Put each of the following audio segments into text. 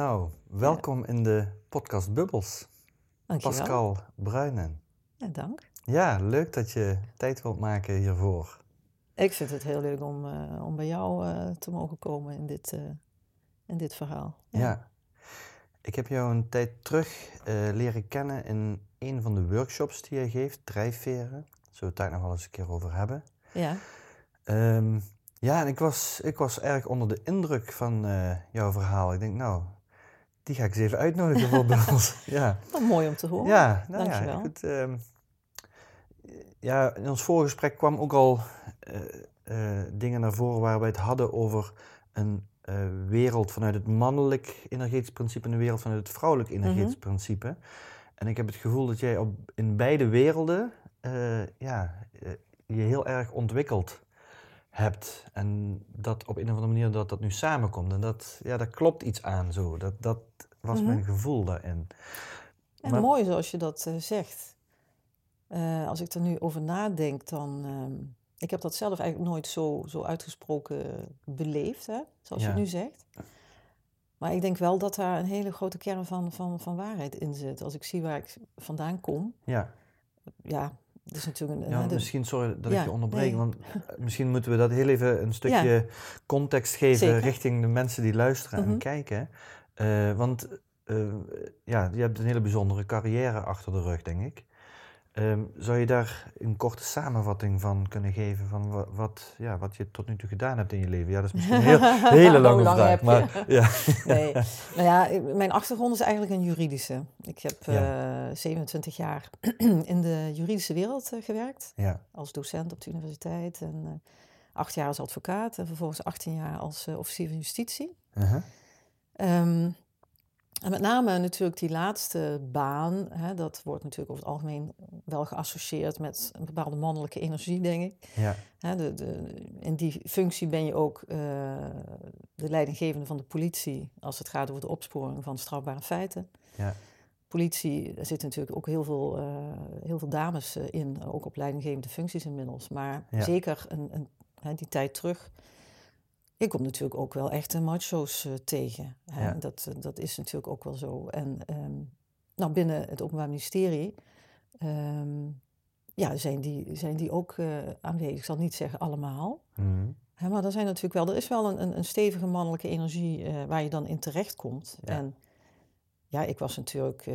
Nou, welkom in de podcast Bubbles. dankjewel. Pascal Bruinen. Ja, dank. Ja, leuk dat je tijd wilt maken hiervoor. Ik vind het heel leuk om, eh, om bij jou eh, te mogen komen in dit, eh, in dit verhaal. Ja. Ik heb jou een tijd terug leren kennen in een van de workshops die je geeft, drijfveren. Zullen we het daar nog wel eens een keer over hebben. Ja, Ehm, ja, en ik was, ik was erg onder de indruk van jouw verhaal. Ik denk, nou, die ga ik eens even uitnodigen voor Bubbles. Ja. wat mooi om te horen. Ja, nou ja, Dankjewel. goed. ehm, ja, in ons vorige gesprek kwam ook al eh, eh, dingen naar voren waar we het hadden over een eh, wereld vanuit het mannelijk energetisch principe en een wereld vanuit het vrouwelijk energetisch Mhm. principe. En ik heb het gevoel dat jij op, in beide werelden ja, je heel erg ontwikkeld hebt. En dat op een of andere manier dat dat nu samenkomt. En dat, ja, daar klopt iets aan zo. Dat, dat was Mhm. mijn gevoel daarin. En Maar- mooi zoals je dat eh, zegt. Eh, als ik er nu over nadenk, dan... ehm, ik heb dat zelf eigenlijk nooit zo, zo uitgesproken beleefd, hè, zoals je Ja. het nu zegt. Maar ik denk wel dat daar een hele grote kern van, van, van waarheid in zit. Als ik zie waar ik vandaan kom, Ja. ja, dat is natuurlijk een... Ja, de- misschien, sorry dat ik je onderbreek, nee. want eh, misschien moeten we dat heel even een stukje context geven Zeker. richting de mensen die luisteren Mhm. en kijken. Eh, want eh, ja, je hebt een hele bijzondere carrière achter de rug, denk ik. Ehm, zou je daar een korte samenvatting van kunnen geven van wat, ja, wat je tot nu toe gedaan hebt in je leven? Ja, dat is misschien een heel, hele lange lang vraag, maar ja. Nee, nou ja, mijn achtergrond is eigenlijk een juridische. Ik heb Ja. eh, 27 jaar in de juridische wereld eh, gewerkt. ja, Als docent op de universiteit. En eh, acht jaar als advocaat. En vervolgens 18 jaar als eh, officier van justitie. uh-huh. Ehm, en met name natuurlijk die laatste baan. Hè, dat wordt natuurlijk over het algemeen wel geassocieerd met een bepaalde mannelijke energie, denk ik. ja, Hè, de, de, in die functie ben je ook eh, de leidinggevende van de politie als het gaat over de opsporing van strafbare feiten. ja, Politie, daar zitten natuurlijk ook heel veel, eh, heel veel dames eh, in, ook op leidinggevende functies inmiddels. Maar Ja. zeker een, een, hè, die tijd terug. Ik kom natuurlijk ook wel echte macho's eh, tegen. Hè. Ja. Dat, eh, dat is natuurlijk ook wel zo. En ehm, nou, binnen het Openbaar Ministerie ehm, ja, zijn, die, zijn die ook eh, aanwezig. Ik zal niet zeggen allemaal. mhm, Hè, maar er, zijn natuurlijk wel, er is wel een, een, een stevige mannelijke energie waar je dan in terechtkomt. Ja. En ja, ik was natuurlijk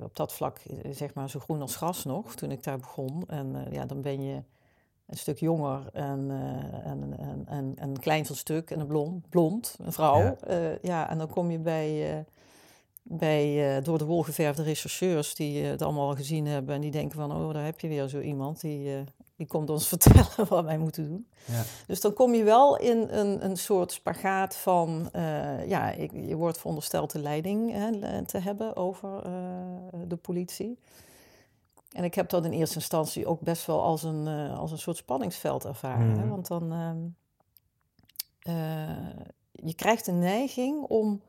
op dat vlak zeg maar zo groen als gras nog toen ik daar begon. En ja, dan ben je een stuk jonger en, eh, en, en, en, en een klein van stuk en een blond, blond een vrouw. Ja. Ja. ja, en dan kom je bij, eh, bij eh, door de wol geverfde rechercheurs die eh, het allemaal al gezien hebben. En die denken van, oh, daar heb je weer zo iemand die, eh, die komt ons vertellen wat wij moeten doen. ja, Dus dan kom je wel in een, een soort spagaat van, eh, ja, ik, je wordt verondersteld de leiding hè, te hebben over eh, de politie. En ik heb dat in eerste instantie ook best wel als een, eh, als een soort spanningsveld ervaren. Hè? Mhm. Want dan, eh, je krijgt de neiging om,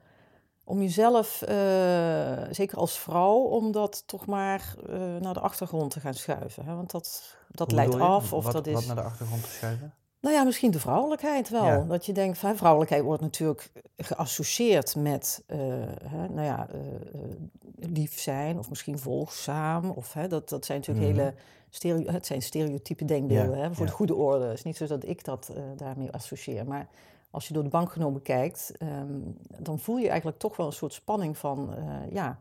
om jezelf, eh, zeker als vrouw, om dat toch maar naar de achtergrond te gaan schuiven. Hè? Want dat, dat Hoe leidt af. Of wat, dat is... wat naar de achtergrond te schuiven? Nou ja, misschien de vrouwelijkheid wel. Ja. Dat je denkt, van, vrouwelijkheid wordt natuurlijk geassocieerd met eh, hè, nou ja, eh, eh, lief zijn of misschien volgzaam. Of, hè, dat, dat zijn natuurlijk Mhm. hele stereo, het zijn stereotype denkbeelden. Ja, Hè, voor ja. de goede orde. Het is niet zo dat ik dat daarmee associeer. Maar als je door de bank genomen kijkt, ehm, dan voel je eigenlijk toch wel een soort spanning van, ja,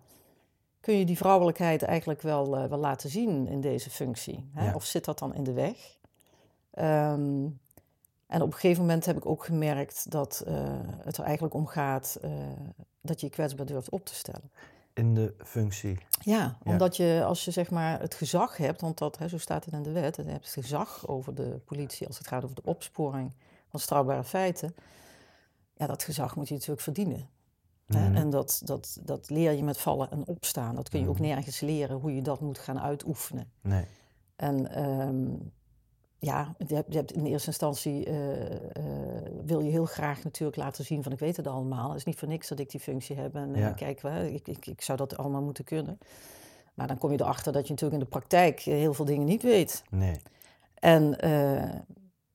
kun je die vrouwelijkheid eigenlijk wel, wel laten zien in deze functie? Hè? Ja. Of zit dat dan in de weg? Ehm, en op een gegeven moment heb ik ook gemerkt dat eh, het er eigenlijk om gaat eh, dat je je kwetsbaar durft op te stellen. In de functie. Ja, Ja. omdat je als je zeg maar het gezag hebt, want dat, hè, zo staat het in de wet, je hebt het gezag over de politie als het gaat over de opsporing van strafbare feiten. Ja, dat gezag moet je natuurlijk verdienen. Hè? Mhm. En dat, dat, dat leer je met vallen en opstaan. Dat kun je ook Mhm. nergens leren hoe je dat moet gaan uitoefenen. Nee. En ehm, ja, je hebt, in eerste instantie eh, eh, wil je heel graag natuurlijk laten zien van ik weet het allemaal. Het is niet voor niks dat ik die functie heb. En eh, kijk, ik, ik, ik zou dat allemaal moeten kunnen. Maar dan kom je erachter dat je natuurlijk in de praktijk heel veel dingen niet weet. Nee. En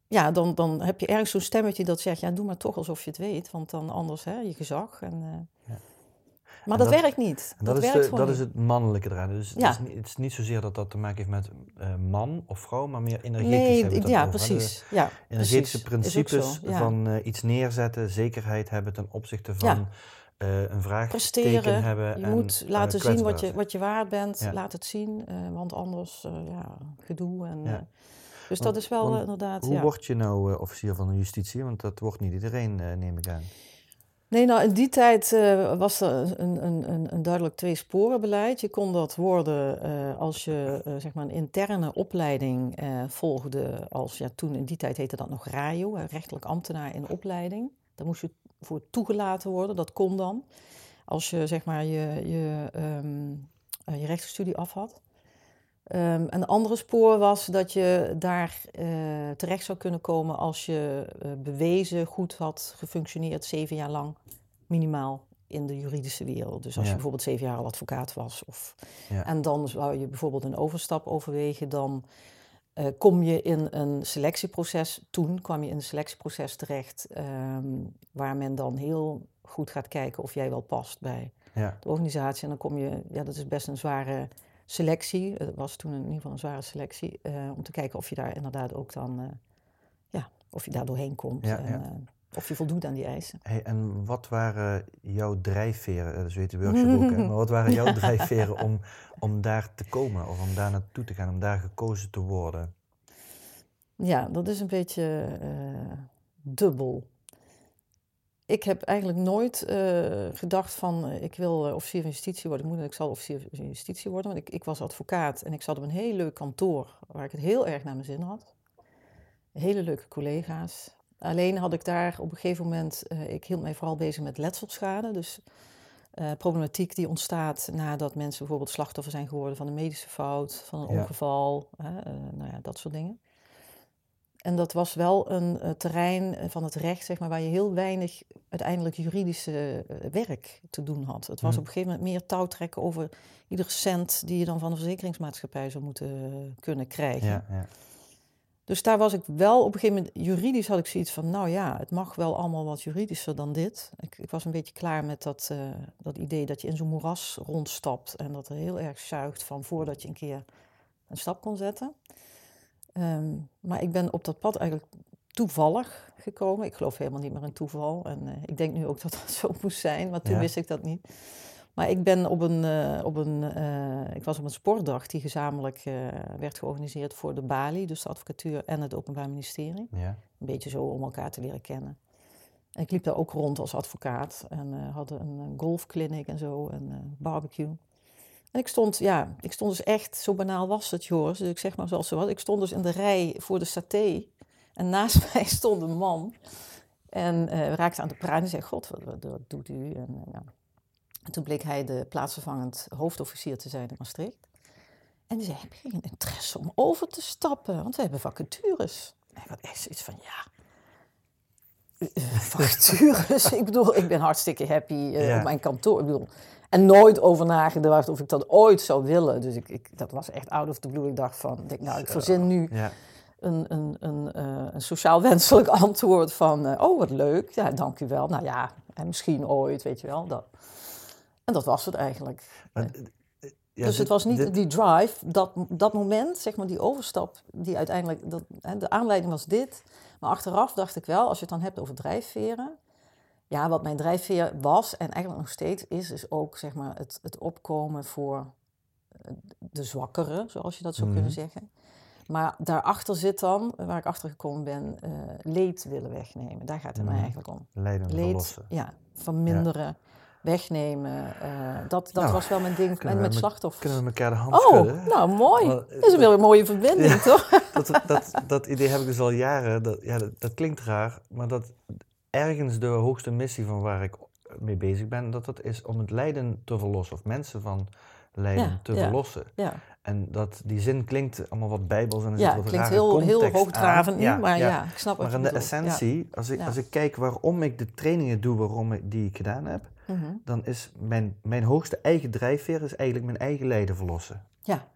ja, dan, dan heb je ergens zo'n stemmetje dat zegt, ja, doe maar toch alsof je het weet. Want dan anders, hè, je gezag. En, Ja. Maar dat, dat- werkt niet. Dat is, werkt de, gewoon dat is het mannelijke eraan. Dus Ja. het, is niet, het is niet zozeer dat dat te maken heeft met eh, man of vrouw, maar meer energetisch. Nee, ja, over. De precies. Ja, energetische precies. Is principes zo, ja. van eh, iets neerzetten, zekerheid hebben ten opzichte van eh, een vraagteken presteren. hebben. Je en, moet laten zien wat je, wat je waard bent. Laat het zien, want anders ja, gedoe. En, dus Want- dat is wel inderdaad. Hoe word je nou officier van de justitie? Want dat wordt niet iedereen, neem ik aan. Nee, nou in die tijd eh, was er een, een, een, duidelijk tweesporenbeleid. Je kon dat worden eh, als je eh, zeg maar een interne opleiding volgde. Als, ja, toen in die tijd heette dat nog RAJO, rechtelijk ambtenaar in opleiding. Daar moest je voor toegelaten worden, dat kon dan. Als je zeg maar je, je, ehm, eh, je rechtsstudie af had. Ehm, een andere spoor was dat je daar eh, terecht zou kunnen komen als je eh, bewezen goed had gefunctioneerd, zeven jaar lang minimaal in de juridische wereld. Dus als Ja. je bijvoorbeeld zeven jaar al advocaat was. Of, Ja. En dan zou je bijvoorbeeld een overstap overwegen, dan eh, kom je in een selectieproces. Toen kwam je in een selectieproces terecht, ehm, waar men dan heel goed gaat kijken of jij wel past bij Ja. de organisatie. En dan kom je, ja, dat is best een zware selectie. Het was toen in ieder geval een zware selectie. eh, om te kijken of je daar inderdaad ook dan, eh, ja, of je daar doorheen komt. Ja, en, ja. eh, of je voldoet aan die eisen. Hey, en wat waren jouw drijfveren, dat weet de workshop ook, hè, maar wat waren jouw drijfveren om, om daar te komen of om daar naartoe te gaan, om daar gekozen te worden? Ja, dat is een beetje dubbel. Ik heb eigenlijk nooit eh, gedacht van eh, ik wil eh, officier van justitie worden. Ik moet ik zal officier van justitie worden. Want ik, ik was advocaat en ik zat op een heel leuk kantoor waar ik het heel erg naar mijn zin had. Hele leuke collega's. Alleen had ik daar op een gegeven moment, ik hield mij vooral bezig met letselschade. Dus problematiek die ontstaat nadat mensen bijvoorbeeld slachtoffer zijn geworden van een medische fout, van een Ja. ongeval, hè, nou ja, dat soort dingen. En dat was wel een eh, terrein eh, van het recht, zeg maar, waar je heel weinig uiteindelijk juridische eh, werk te doen had. Het was Hmm. op een gegeven moment meer touwtrekken over iedere cent die je dan van de verzekeringsmaatschappij zou moeten kunnen krijgen. Ja, ja. Dus daar was ik wel op een gegeven moment, juridisch had ik zoiets van, nou ja, het mag wel allemaal wat juridischer dan dit. Ik, ik was een beetje klaar met dat, dat idee dat je in zo'n moeras rondstapt en dat er heel erg zuigt van voordat je een keer een stap kon zetten. Ehm, maar ik ben op dat pad eigenlijk toevallig gekomen. Ik geloof helemaal niet meer in toeval. En eh, ik denk nu ook dat dat zo moest zijn, maar toen Ja. wist ik dat niet. Maar ik ben op een, eh, op een eh, ik was op een sportdag die gezamenlijk werd georganiseerd voor de Bali, dus de advocatuur en het Openbaar Ministerie. ja. Een beetje zo om elkaar te leren kennen. En ik liep daar ook rond als advocaat en hadden een, golfclinic en zo, en barbecue. En ik stond, ja, ik stond dus echt, zo banaal was het, Joris, dus ik zeg maar zoals het was. Ik stond dus in de rij voor de saté en naast mij stond een man. En eh, we raakten aan de praten en zei, god, wat, wat, wat doet u? En, eh, nou. en toen bleek hij de plaatsvervangend hoofdofficier te zijn in Maastricht. En die zei, heb je geen interesse om over te stappen? Want we hebben vacatures. En ik had echt zoiets van, ja, eh, vacatures? ik bedoel, ik ben hartstikke happy eh, Ja. op mijn kantoor. Ik bedoel, en nooit over nagedacht of ik dat ooit zou willen. Dus ik, ik, dat was echt out of the blue. Ik dacht van, ik denk, nou, ik verzin nu ja. een, een, een, eh, een sociaal wenselijk antwoord van... eh, oh, wat leuk, ja, dank u wel. Nou ja, en misschien ooit, weet je wel. Dat. En dat was het eigenlijk. Maar, eh, ja, dus dit- het was niet dit- die drive, dat, dat moment, zeg maar, die overstap... die uiteindelijk, dat, hè, de aanleiding was dit. Maar achteraf dacht ik wel, als je het dan hebt over drijfveren... Ja, wat mijn drijfveer was en eigenlijk nog steeds is... is ook, zeg maar, het, het opkomen voor eh, de zwakkeren, zoals je dat zou kunnen Mhm. zeggen. Maar daarachter zit dan, waar ik achter gekomen ben, eh, leed willen wegnemen. Daar gaat het mij Mhm. eigenlijk om. Lijden Leed, verlossen. ja, verminderen, wegnemen. eh, dat dat Nou, was wel mijn ding kunnen met, slachtoffers. Kunnen we elkaar de hand Oh, schudden? nou mooi. Maar, Dat is een wel een mooie verbinding, Ja. toch? dat, dat, dat idee heb ik dus al jaren. Dat, ja, dat, dat klinkt raar, maar dat ergens de hoogste missie van waar ik mee bezig ben, dat dat is om het lijden te verlossen of mensen van lijden Ja, te ja. verlossen. Ja, En dat die zin klinkt allemaal wat bijbels en er ja zit wat klinkt heel, heel hoogdravend nu, maar ja, ik snap Maar je in de essentie, als, ik, als ik kijk waarom ik de trainingen doe waarom ik, die ik gedaan heb, Mhm. dan is mijn, mijn hoogste eigen drijfveer is eigenlijk mijn eigen lijden verlossen. Ja.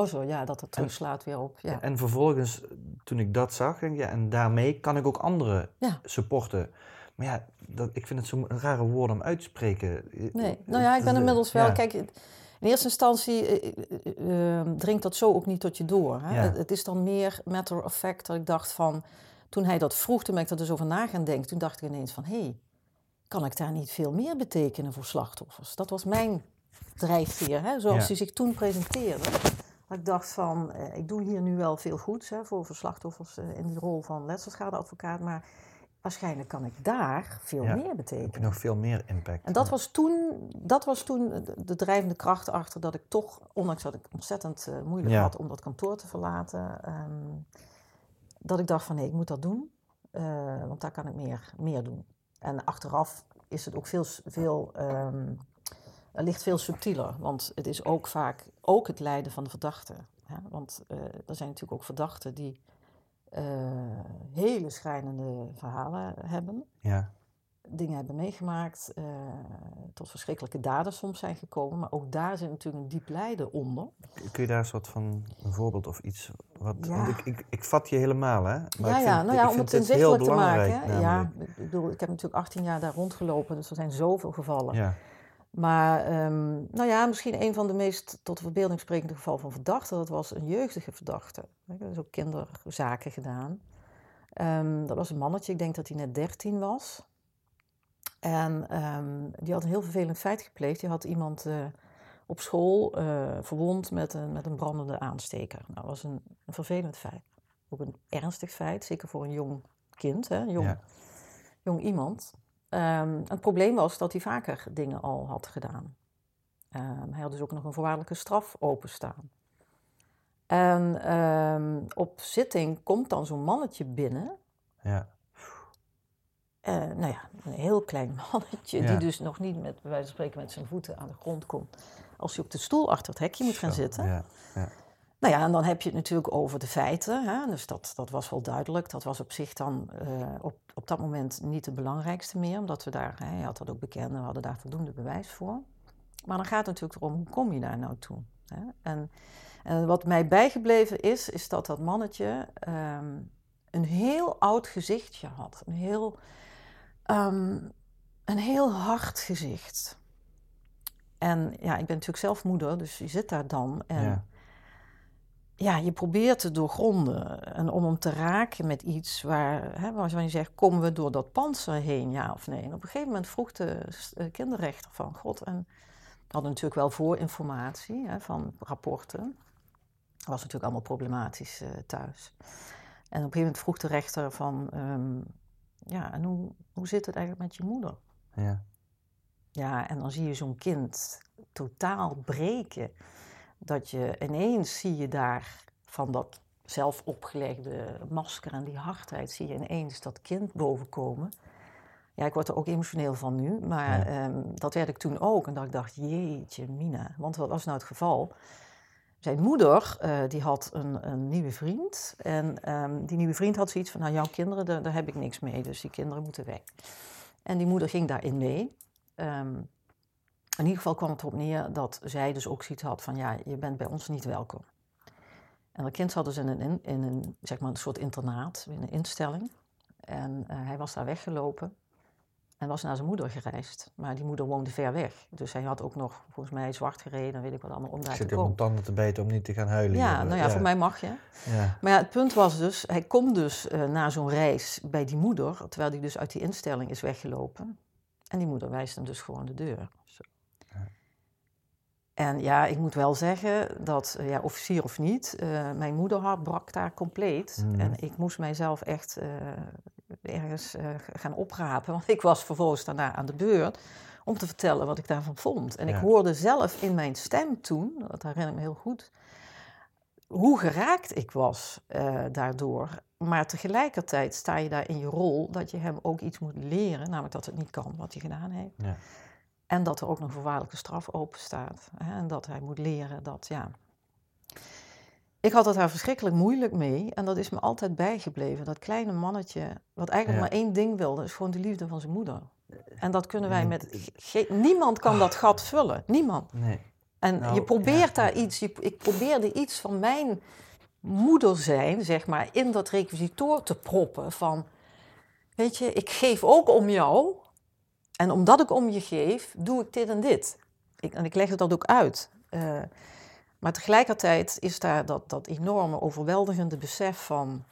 Oh zo, ja, dat het terugslaat weer op. Ja. En vervolgens, toen ik dat zag, denk ik, ja, en daarmee kan ik ook anderen Ja. supporten. Maar ja, dat, ik vind het zo'n rare woord om uit te spreken. Nee, nou ja, ik ben inmiddels wel. ja. Kijk, in eerste instantie eh, eh, eh, dringt dat zo ook niet tot je door. Hè? Ja. Het, het is dan meer matter of fact dat ik dacht van. Toen hij dat vroeg, toen ben ik er dus over na gaan denken. Toen dacht ik ineens van: hé, hey, kan ik daar niet veel meer betekenen voor slachtoffers? Dat was mijn drijfveer, hè? zoals hij zich toen presenteerde. Dat ik dacht van, eh, ik doe hier nu wel veel goeds hè, voor, slachtoffers eh, in die rol van letselschadeadvocaat. Maar waarschijnlijk kan ik daar veel Ja. meer heb betekenen. je nog veel meer impact. En dat Ja. was toen, dat was toen de, de drijvende kracht achter dat ik toch, ondanks dat ik ontzettend eh, moeilijk Ja. had om dat kantoor te verlaten, ehm, dat ik dacht van nee, ik moet dat doen, want daar kan ik meer, meer doen. En achteraf is het ook veel, veel ehm, ligt veel subtieler, want het is ook vaak ook het lijden van de verdachte. Hè? Want eh, er zijn natuurlijk ook verdachten die eh, hele schrijnende verhalen hebben Ja. dingen hebben meegemaakt, eh, tot verschrikkelijke daden soms zijn gekomen. Maar ook daar zit natuurlijk een diep lijden onder. Kun je daar een soort van een voorbeeld of iets? Wat, Ja. Want ik, ik, ik vat je helemaal, hè? Maar ja, ik ja, nou ja, ik om het inzichtelijk te maken. Hè? Ja, ik bedoel, ik heb natuurlijk 18 jaar daar rondgelopen, dus er zijn zoveel gevallen. Ja. Maar ehm, nou ja, misschien een van de meest tot de verbeelding sprekende gevallen van verdachte, dat was een jeugdige verdachte. Er is ook kinderzaken gedaan. Ehm, dat was een mannetje, ik denk dat hij net 13 was. En ehm, die had een heel vervelend feit gepleegd. Die had iemand eh, op school eh, verwond met een, met een brandende aansteker. Nou, dat was een, een vervelend feit. Ook een ernstig feit, zeker voor een jong kind, hè, jong, Ja. jong iemand. Ehm, het probleem was dat hij vaker dingen al had gedaan. Ehm, hij had dus ook nog een voorwaardelijke straf openstaan. En ehm, op zitting komt dan zo'n mannetje binnen. Ja. Eh, nou ja, een heel klein mannetje, Ja. die dus nog niet met, bij wijze van spreken met zijn voeten aan de grond komt. Als hij op de stoel achter het hekje moet gaan Zo, zitten. Ja. Ja. Nou ja, en dan heb je het natuurlijk over de feiten. Hè? Dus dat, dat was wel duidelijk. Dat was op zich dan eh, op, op dat moment niet het belangrijkste meer. Omdat we daar, je had dat ook bekend, en we hadden daar voldoende bewijs voor. Maar dan gaat het natuurlijk erom, hoe kom je daar nou toe? Hè? En, en wat mij bijgebleven is, is dat dat mannetje ehm, een heel oud gezichtje had. Een heel, ehm, een heel hard gezicht. En ja, ik ben natuurlijk zelf moeder, dus je zit daar dan. En Ja. Ja, je probeert te doorgronden en om hem te raken met iets waar, hè, waarvan je zegt, komen we door dat panzer heen, ja of nee? En op een gegeven moment vroeg de kinderrechter van God, en we hadden natuurlijk wel voorinformatie hè, van rapporten. Dat was natuurlijk allemaal problematisch eh, thuis. En op een gegeven moment vroeg de rechter van, ehm, ja, en hoe, hoe zit het eigenlijk met je moeder? Ja. Ja, en dan zie je zo'n kind totaal breken. Dat je ineens zie je daar van dat zelf opgelegde masker en die hardheid, zie je ineens dat kind bovenkomen. Ja, ik word er ook emotioneel van nu, maar Ja. ehm, dat werd ik toen ook. En dat ik dacht, jeetje mina, want wat was nou het geval? Zijn moeder, eh, die had een, een nieuwe vriend. En ehm, die nieuwe vriend had zoiets van, nou jouw kinderen, daar, daar heb ik niks mee, dus die kinderen moeten weg. En die moeder ging daarin mee. Ehm, in ieder geval kwam het erop neer dat zij dus ook zoiets had van, ja, je bent bij ons niet welkom. En dat kind zat dus in een, in, in een, zeg maar een soort internaat, in een instelling. En eh, hij was daar weggelopen en was naar zijn moeder gereisd. Maar die moeder woonde ver weg. Dus hij had ook nog, volgens mij, zwart gereden, weet ik wat allemaal, om daar te zit je op komen. mijn tanden te bijten om niet te gaan huilen. Ja, hier. nou ja, voor mij mag je. Ja. Maar ja, het punt was dus, hij komt dus eh, na zo'n reis bij die moeder, terwijl hij dus uit die instelling is weggelopen. En die moeder wijst hem dus gewoon de deur. Zo. En ja, ik moet wel zeggen dat, eh, ja, officier of niet, eh, mijn moederhart brak daar compleet. Mhm. En ik moest mijzelf echt eh, ergens gaan oprapen, want ik was vervolgens daarna aan de beurt om te vertellen wat ik daarvan vond. En ik hoorde zelf in mijn stem toen, dat herinner ik me heel goed, hoe geraakt ik was daardoor. maar tegelijkertijd sta je daar in je rol dat je hem ook iets moet leren, namelijk dat het niet kan wat hij gedaan heeft. Ja. En dat er ook nog voorwaardelijke straf open staat. En dat hij moet leren dat, ja. Ik had het daar verschrikkelijk moeilijk mee. En dat is me altijd bijgebleven. Dat kleine mannetje, wat eigenlijk Ja. maar één ding wilde, is gewoon de liefde van zijn moeder. En dat kunnen wij met. niemand kan dat gat vullen. Niemand. Nee. En Nou, je probeert ja. daar iets. Je, ik probeerde iets van mijn moeder zijn, zeg maar, in dat requisitoor te proppen. Van, weet je, ik geef ook om jou. En omdat ik om je geef, doe ik dit en dit. Ik, en ik leg het dat ook uit. Eh, maar tegelijkertijd is daar dat, dat enorme, overweldigende besef van...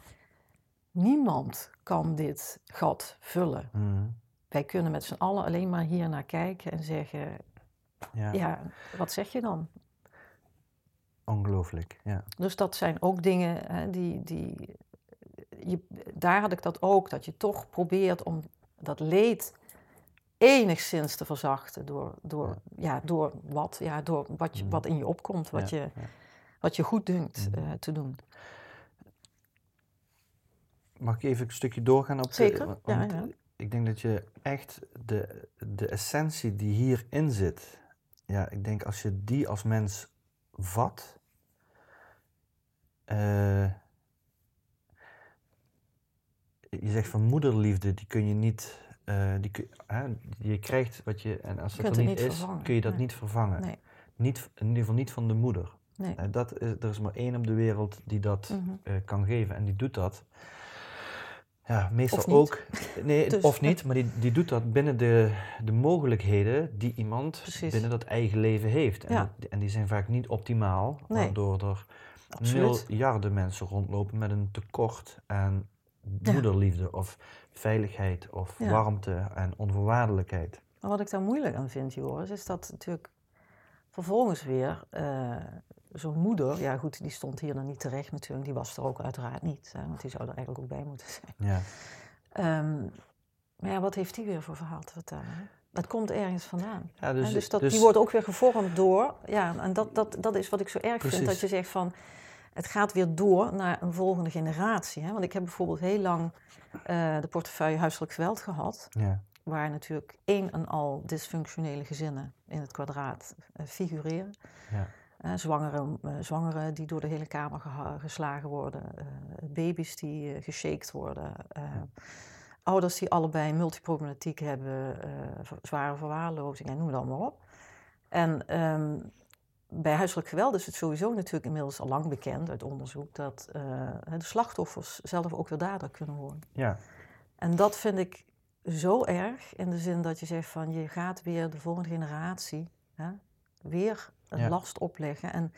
niemand kan dit gat vullen. Mhm. Wij kunnen met z'n allen alleen maar hier naar kijken en zeggen... Ja. ja, wat zeg je dan? Ongelooflijk. Ja. Dus dat zijn ook dingen hè, die. die je, daar had ik dat ook, dat je toch probeert om dat leed enigszins te verzachten door, door, ja. door, wat, ja, door wat, je, Mhm. wat in je opkomt, wat, je, wat je goed dunkt Mhm. eh, te doen. Mag ik even een stukje doorgaan op de- Zeker, want ja, ja. Ik denk dat je echt de, de essentie die hierin zit, ja, ik denk als je die als mens vat, eh, je zegt van moederliefde, die kun je niet, eh, die je krijgt wat je, en als dat kunt er het niet niet is, vervangen, kun je dat nee. niet vervangen. Nee. Niet, in ieder geval niet van de moeder. Nee. Dat is, er is maar één op de wereld die dat Mhm. eh, kan geven en die doet dat. Ja, meestal Of niet. ook. Nee, Dus, of niet, maar die, die doet dat binnen de, de mogelijkheden die iemand Precies. binnen dat eigen leven heeft. En, Ja. dat- en die zijn vaak niet optimaal, waardoor er miljarden mensen rondlopen met een tekort aan Ja. Moederliefde of veiligheid of Ja. warmte en onvoorwaardelijkheid. Maar wat ik daar moeilijk aan vind, Joris, is dat natuurlijk vervolgens weer eh, zo'n moeder, ja goed, die stond hier dan niet terecht natuurlijk, die was er ook uiteraard niet, hè, want die zou er eigenlijk ook bij moeten zijn. Ja. Ehm, maar ja, wat heeft die weer voor verhaal te vertellen? hè? Dat komt ergens vandaan. Ja, Dus, dus, dus dat, dus- die wordt ook weer gevormd door, ja, en dat, dat, dat is wat ik zo erg vind, dat je zegt van, het gaat weer door naar een volgende generatie. Hè? Want ik heb bijvoorbeeld heel lang eh, de portefeuille huiselijk geweld gehad ja, waar natuurlijk één en al dysfunctionele gezinnen in het kwadraat eh, figureren. ja, Eh, zwangeren, zwangeren die door de hele kamer geslagen worden, baby's die geshaked worden, ouders die allebei multiproblematiek hebben, zware verwaarlozing en noem het allemaal op. En ehm, bij huiselijk geweld is het sowieso natuurlijk inmiddels al lang bekend uit onderzoek dat eh, de slachtoffers zelf ook weer dader kunnen worden. ja, En dat vind ik zo erg in de zin dat je zegt van je gaat weer de volgende generatie hè, weer een Ja. last opleggen. En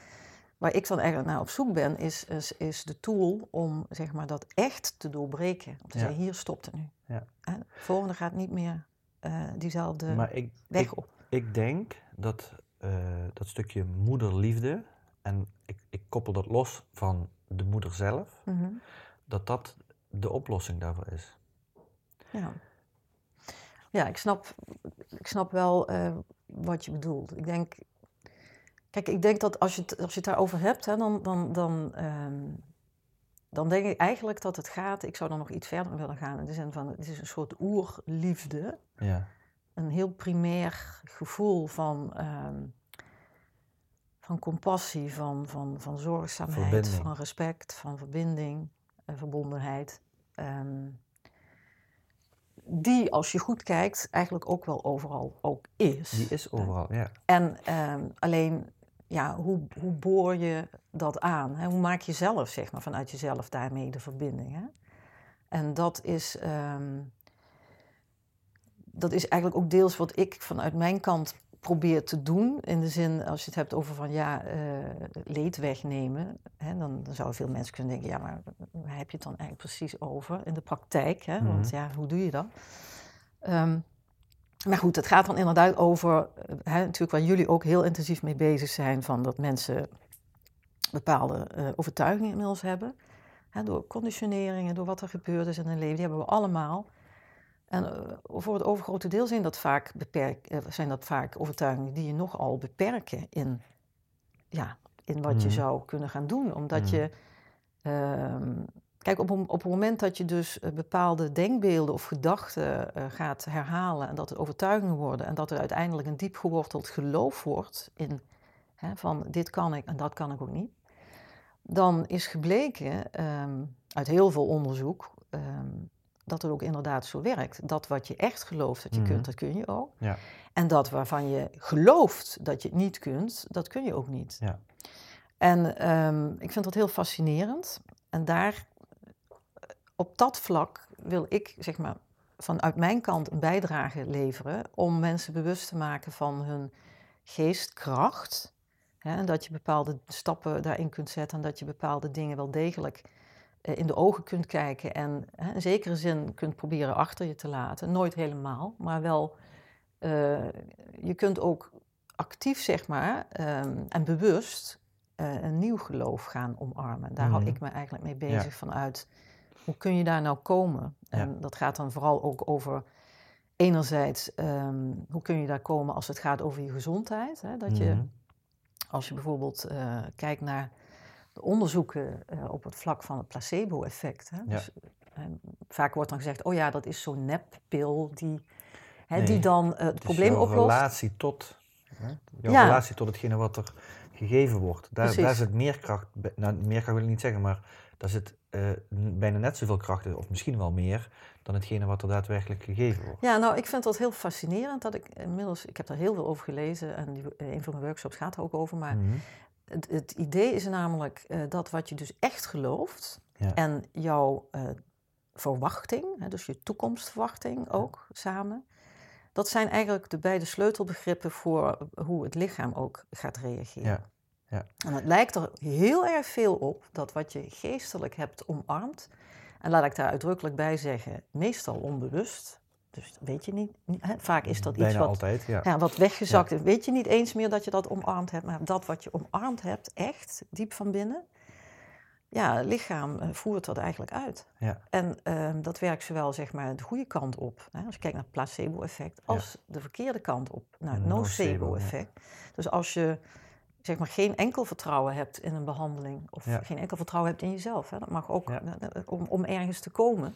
waar ik dan eigenlijk naar op zoek ben, is, is, is de tool om zeg maar, dat echt te doorbreken. Om te Ja. zeggen, hier stopt het nu. Ja. Hè, de volgende gaat niet meer eh, diezelfde maar ik, weg op. Ik denk dat dat stukje moederliefde, en ik, ik koppel dat los van de moeder zelf, Mhm. dat dat de oplossing daarvoor is. Ja, ja ik, snap, ik snap wel eh, wat je bedoelt. Ik denk, kijk, ik denk dat als je het, als je het daarover hebt, hè, dan, dan, dan, ehm, dan denk ik eigenlijk dat het gaat, ik zou dan nog iets verder willen gaan, in de zin van, het is een soort oerliefde, Ja, een heel primair gevoel van, ehm, van compassie, van, van, van zorgzaamheid, Verbinding. van respect, van verbinding, en verbondenheid. Ehm, die, als je goed kijkt, eigenlijk ook wel overal ook is. die is overal, ja. En ehm, alleen, ja, hoe, hoe boor je dat aan? Hè? Hoe maak je zelf, zeg maar, vanuit jezelf daarmee de verbinding? Hè? En dat is, dat is eigenlijk ook deels wat ik vanuit mijn kant probeer te doen. In de zin, als je het hebt over van ja, eh, leed wegnemen. Hè, dan, dan zouden veel mensen kunnen denken, ja, maar waar heb je het dan eigenlijk precies over in de praktijk? Hè? Want Mhm. ja, hoe doe je dat? Ehm, maar goed, het gaat dan inderdaad over, eh, hè, natuurlijk waar jullie ook heel intensief mee bezig zijn, van dat mensen bepaalde eh, overtuigingen inmiddels hebben. Hè, door conditioneringen, door wat er gebeurd is in hun leven, die hebben we allemaal. En eh, voor het overgrote deel zijn dat, vaak beperk, eh, zijn dat vaak overtuigingen die je nogal beperken in, ja, in wat je Mhm. zou kunnen gaan doen. Omdat Mhm. je, ehm, kijk, op, op het moment dat je dus eh, bepaalde denkbeelden of gedachten uh, gaat herhalen en dat het overtuigingen worden en dat er uiteindelijk een diep geworteld geloof wordt in hè, van dit kan ik en dat kan ik ook niet, dan is gebleken um, uit heel veel onderzoek um, dat het ook inderdaad zo werkt. Dat wat je echt gelooft dat je Mhm. kunt, dat kun je ook. Ja. En dat waarvan je gelooft dat je het niet kunt, dat kun je ook niet. Ja. En ehm, ik vind dat heel fascinerend. En daar, op dat vlak, wil ik zeg maar vanuit mijn kant een bijdrage leveren om mensen bewust te maken van hun geestkracht. Hè, en dat je bepaalde stappen daarin kunt zetten en dat je bepaalde dingen wel degelijk eh, in de ogen kunt kijken en hè, in zekere zin kunt proberen achter je te laten. Nooit helemaal, maar wel. eh, je kunt ook actief, zeg maar, ehm, en bewust eh, een nieuw geloof gaan omarmen. Daar hou Mhm. ik me eigenlijk mee bezig vanuit. Hoe kun je daar nou komen? Ja. En dat gaat dan vooral ook over. Enerzijds, ehm, hoe kun je daar komen als het gaat over je gezondheid? Hè? Dat je, Mhm. als je bijvoorbeeld eh, kijkt naar onderzoeken eh, op het vlak van het placebo-effect. Ja. Dus, eh, vaak wordt dan gezegd, oh ja, dat is zo'n neppil die, hè, die dan eh, het, probleem oplost. relatie tot, hè? jouw Ja. relatie tot hetgene wat er gegeven wordt. Daar, Precies. daar zit meer kracht, nou meerkracht wil ik niet zeggen, maar daar zit n- bijna net zoveel kracht in, of misschien wel meer, dan hetgene wat er daadwerkelijk gegeven wordt. Ja, nou, ik vind dat heel fascinerend dat ik inmiddels, ik heb daar heel veel over gelezen en die, een van mijn workshops gaat er ook over, maar Mhm. Het, het idee is namelijk eh, dat wat je dus echt gelooft Ja. en jouw eh, verwachting, hè, dus je toekomstverwachting ook samen, dat zijn eigenlijk de beide sleutelbegrippen voor hoe het lichaam ook gaat reageren. Ja, ja. En het lijkt er heel erg veel op dat wat je geestelijk hebt omarmd, en laat ik daar uitdrukkelijk bij zeggen, meestal onbewust, dus weet je niet, hè, vaak is dat Bijna iets wat altijd, ja. ja, wat weggezakt is. Weet je niet eens meer dat je dat omarmd hebt, maar dat wat je omarmd hebt, echt, diep van binnen, ja, het lichaam eh, voert dat eigenlijk uit. Ja. En ehm, dat werkt zowel zeg maar de goede kant op, hè, als je kijkt naar het placebo-effect, als de verkeerde kant op, naar het nocebo-effect. Dus als je zeg maar geen enkel vertrouwen hebt in een behandeling, of Ja. geen enkel vertrouwen hebt in jezelf, hè, dat mag ook Ja. eh, eh, om, om ergens te komen.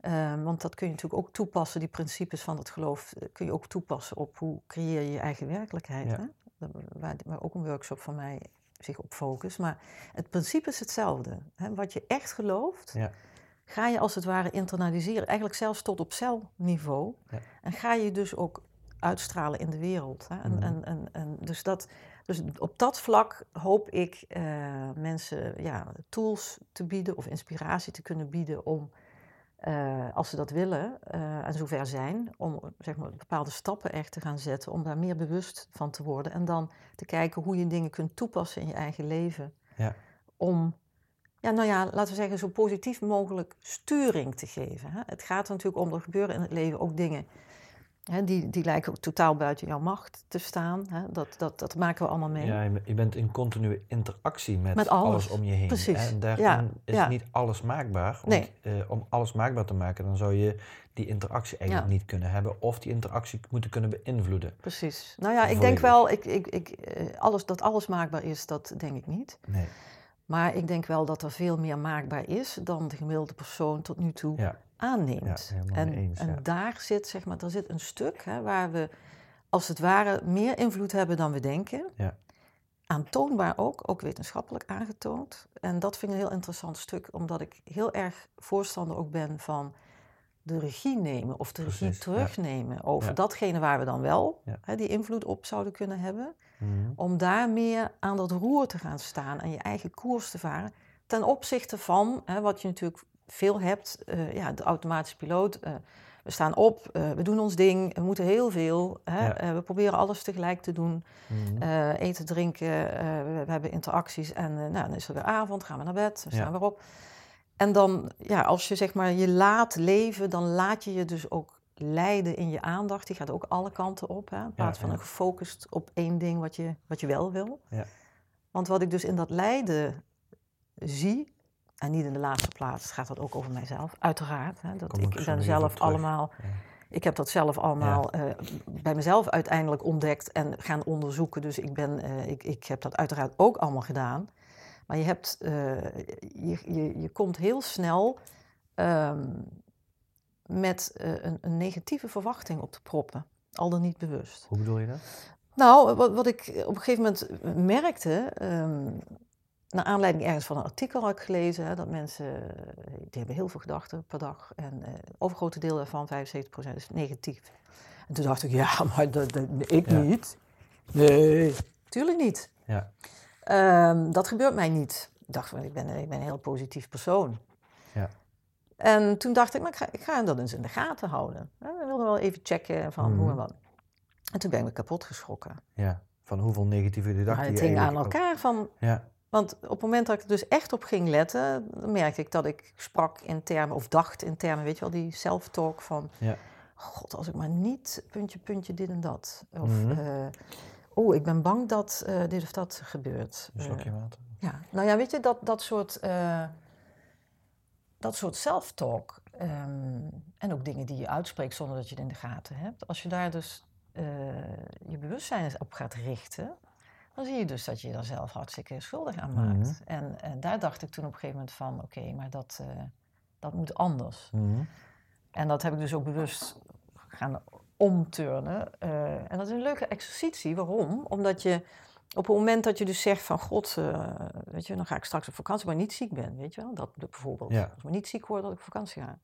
Ehm, want dat kun je natuurlijk ook toepassen, die principes van het geloof eh, kun je ook toepassen op hoe creëer je je eigen werkelijkheid. Ja. Hè? Waar, waar ook een workshop van mij zich op focust. Maar het principe is hetzelfde. Hè? Wat je echt gelooft, Ja. ga je als het ware internaliseren. Eigenlijk zelfs tot op celniveau. Ja. En ga je dus ook uitstralen in de wereld. Hè? En, Mhm. en, en, en dus, dat, dus op dat vlak hoop ik eh, mensen ja, tools te bieden of inspiratie te kunnen bieden om, eh, als ze dat willen eh, en zover zijn, om zeg maar, bepaalde stappen echt te gaan zetten, om daar meer bewust van te worden en dan te kijken hoe je dingen kunt toepassen in je eigen leven. Ja. Om, ja, nou ja, laten we zeggen, zo positief mogelijk sturing te geven. Hè? Het gaat er natuurlijk om, er gebeuren in het leven ook dingen hè, die, die lijken ook totaal buiten jouw macht te staan. Hè? Dat, dat, dat maken we allemaal mee. Ja, je, bent in continue interactie met, Met alles. alles. om je heen. Precies. En daarin Ja, is ja. niet alles maakbaar. Want, Nee. eh, om alles maakbaar te maken, dan zou je die interactie eigenlijk Ja. niet kunnen hebben. Of die interactie moeten kunnen beïnvloeden. Precies. Nou ja, ik denk wel, ik, ik, ik, eh, alles, dat alles maakbaar is, dat denk ik niet. Nee. Maar ik denk wel dat er veel meer maakbaar is dan de gemiddelde persoon tot nu toe Ja. Aanneemt. Ja, en eens, en ja. daar zit, zeg maar, daar zit een stuk hè, waar we als het ware meer invloed hebben dan we denken. Ja. Aantoonbaar ook, ook wetenschappelijk aangetoond. En dat vind ik een heel interessant stuk, omdat ik heel erg voorstander ook ben van de regie nemen of de regie Precies, terugnemen over datgene waar we dan wel hè, die invloed op zouden kunnen hebben. Mhm. Om daar meer aan dat roer te gaan staan en je eigen koers te varen. Ten opzichte van, hè, wat je natuurlijk veel hebt, eh, ja, de automatische piloot. eh, we staan op, eh, we doen ons ding, we moeten heel veel. Hè, Ja. we proberen alles tegelijk te doen. Mhm. Eten, drinken, we, we hebben interacties en nou, dan is er weer avond, gaan we naar bed, we Ja. staan weer op. En dan, ja, als je zeg maar je laat leven, dan laat je je dus ook leiden in je aandacht. Die gaat ook alle kanten op, hè, in plaats van een gefocust op één ding wat je, wat je wel wil. Ja. Want wat ik dus in dat lijden zie, en niet in de laatste plaats gaat dat ook over mijzelf, uiteraard. Hè, dat Kom ik ben zelf allemaal Ja. ik heb dat zelf allemaal eh, bij mezelf uiteindelijk ontdekt en gaan onderzoeken. Dus ik, ben, eh, ik, ik heb dat uiteraard ook allemaal gedaan. Maar je, hebt, eh, je, je, je komt heel snel ehm, met een, een negatieve verwachting op te proppen. Al dan niet bewust. Hoe bedoel je dat? Nou, wat, wat ik op een gegeven moment merkte, ehm, naar aanleiding ergens van een artikel had ik gelezen, hè, dat mensen, eh, die hebben heel veel gedachten per dag en eh overgrote deel daarvan, 75% is negatief. En toen dacht ik, ja, maar dat, dat- ik Ja. niet. Nee, tuurlijk niet. Ja. Ehm, dat gebeurt mij niet. Ik dacht, ik ben, ik ben een heel positief persoon. Ja. En toen dacht ik, maar ik ga, ik ga dat eens in de gaten houden. hè. Ik wilde wel even checken van hoe en Mhm. wat. En toen ben ik me kapot geschrokken. Ja. Van hoeveel negatieve gedachten Maar het je hing aan ook- elkaar van... Ja. Want op het moment dat ik er dus echt op ging letten, dan merkte ik dat ik sprak in termen, of dacht in termen, weet je wel, die self-talk van, Ja. god, als ik maar niet puntje, puntje, dit en dat. Of, Mhm. eh, oh, ik ben bang dat eh, dit of dat gebeurt. Een Eh, slokje water. ja, nou ja, weet je, dat, dat soort, eh, dat soort self-talk ehm, en ook dingen die je uitspreekt zonder dat je het in de gaten hebt. Als je daar dus eh, je bewustzijn op gaat richten, dan zie je dus dat je je daar zelf hartstikke schuldig aan maakt. Mhm. En, en daar dacht ik toen op een gegeven moment van, oké, maar dat, eh, dat moet anders. Mhm. En dat heb ik dus ook bewust gaan omturnen. Eh, en dat is een leuke exercitie. Waarom? Omdat je op het moment dat je dus zegt van... God, eh, weet je, dan ga ik straks op vakantie, maar niet ziek ben. Weet je wel? Dat bijvoorbeeld. Ja. Als ik niet ziek word, dat ik op vakantie ga.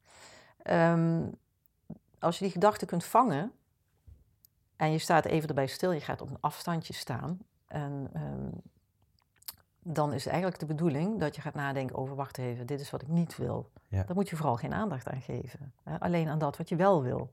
Ehm, als je die gedachte kunt vangen... en je staat even erbij stil, je gaat op een afstandje staan... En, ehm, dan is eigenlijk de bedoeling dat je gaat nadenken over... wacht even, dit is wat ik niet wil. Ja. Daar moet je vooral geen aandacht aan geven. Hè? Alleen aan dat wat je wel wil.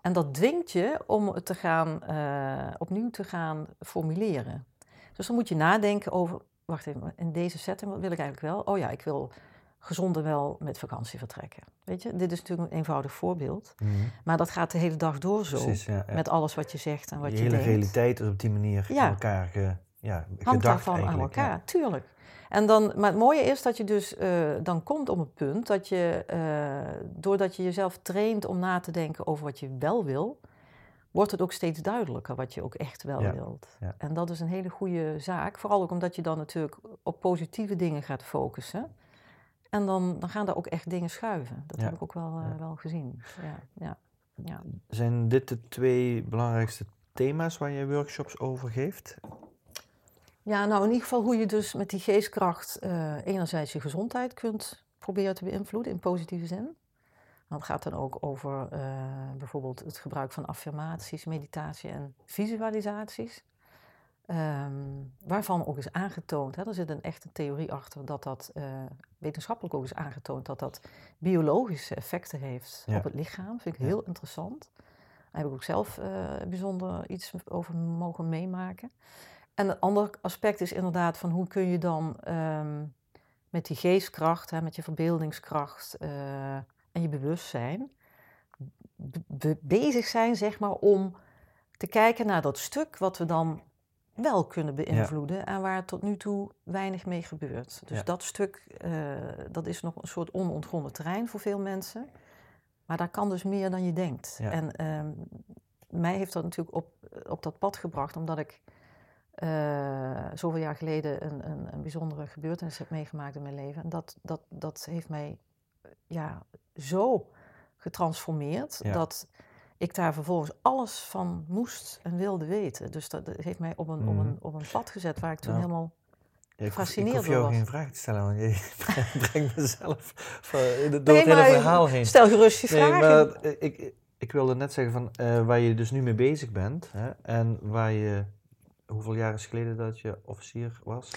En dat dwingt je om het te gaan, eh, opnieuw te gaan formuleren. Dus dan moet je nadenken over, wacht even, in deze setting, wat wil ik eigenlijk wel? Oh ja, ik wil gezond en wel met vakantie vertrekken. Weet je, dit is natuurlijk een eenvoudig voorbeeld. Mhm. Maar dat gaat de hele dag door zo. Precies, ja. ja. Met alles wat je zegt en wat je je, hele denkt. realiteit is op die manier Ja. aan elkaar ge, ja, hangt daarvan aan elkaar, tuurlijk. En dan, maar het mooie is dat je dus eh, dan komt op het punt dat je, eh, doordat je jezelf traint om na te denken over wat je wel wil, wordt het ook steeds duidelijker wat je ook echt wel Ja, wilt. ja. En dat is een hele goede zaak, vooral ook omdat je dan natuurlijk op positieve dingen gaat focussen. En dan, dan gaan daar ook echt dingen schuiven. Dat Ja, heb ik ook wel, eh, wel gezien. Ja, ja, ja. Zijn dit de twee belangrijkste thema's waar je workshops over geeft? Ja, nou in ieder geval hoe je dus met die geestkracht eh, enerzijds je gezondheid kunt proberen te beïnvloeden in positieve zin. Dat gaat dan ook over eh, bijvoorbeeld het gebruik van affirmaties, meditatie en visualisaties. Ehm, waarvan ook is aangetoond, hè, er zit een echte theorie achter, dat dat eh, wetenschappelijk ook is aangetoond dat dat biologische effecten heeft Ja. op het lichaam. Vind ik Ja. heel interessant. Daar heb ik ook zelf eh, bijzonder iets over mogen meemaken. En een ander aspect is inderdaad van hoe kun je dan ehm, met die geestkracht, hè, met je verbeeldingskracht eh, en je bewustzijn be- be- bezig zijn, zeg maar, om te kijken naar dat stuk wat we dan wel kunnen beïnvloeden en waar tot nu toe weinig mee gebeurt. Dus Ja. dat stuk, eh, dat is nog een soort onontgonnen terrein voor veel mensen. Maar daar kan dus meer dan je denkt. Ja. En ehm, mij heeft dat natuurlijk op, op dat pad gebracht, omdat ik eh, zoveel jaar geleden een, een, een bijzondere gebeurtenis heb meegemaakt in mijn leven. En dat, dat, dat heeft mij ja, zo getransformeerd dat ik daar vervolgens alles van moest en wilde weten. Dus dat, heeft mij op een, op, Mhm. een, op een pad gezet waar ik toen Nou, helemaal... Ja, ik, hoef, ik Gefascineerd hoef jou door was. geen vraag te stellen, want je brengt mezelf door Nee, het hele maar verhaal heen. Stel gerust je Nee, vragen. maar ik, ik wilde net zeggen van eh, waar je dus nu mee bezig bent hè, en waar je, hoeveel jaar is geleden dat je officier was?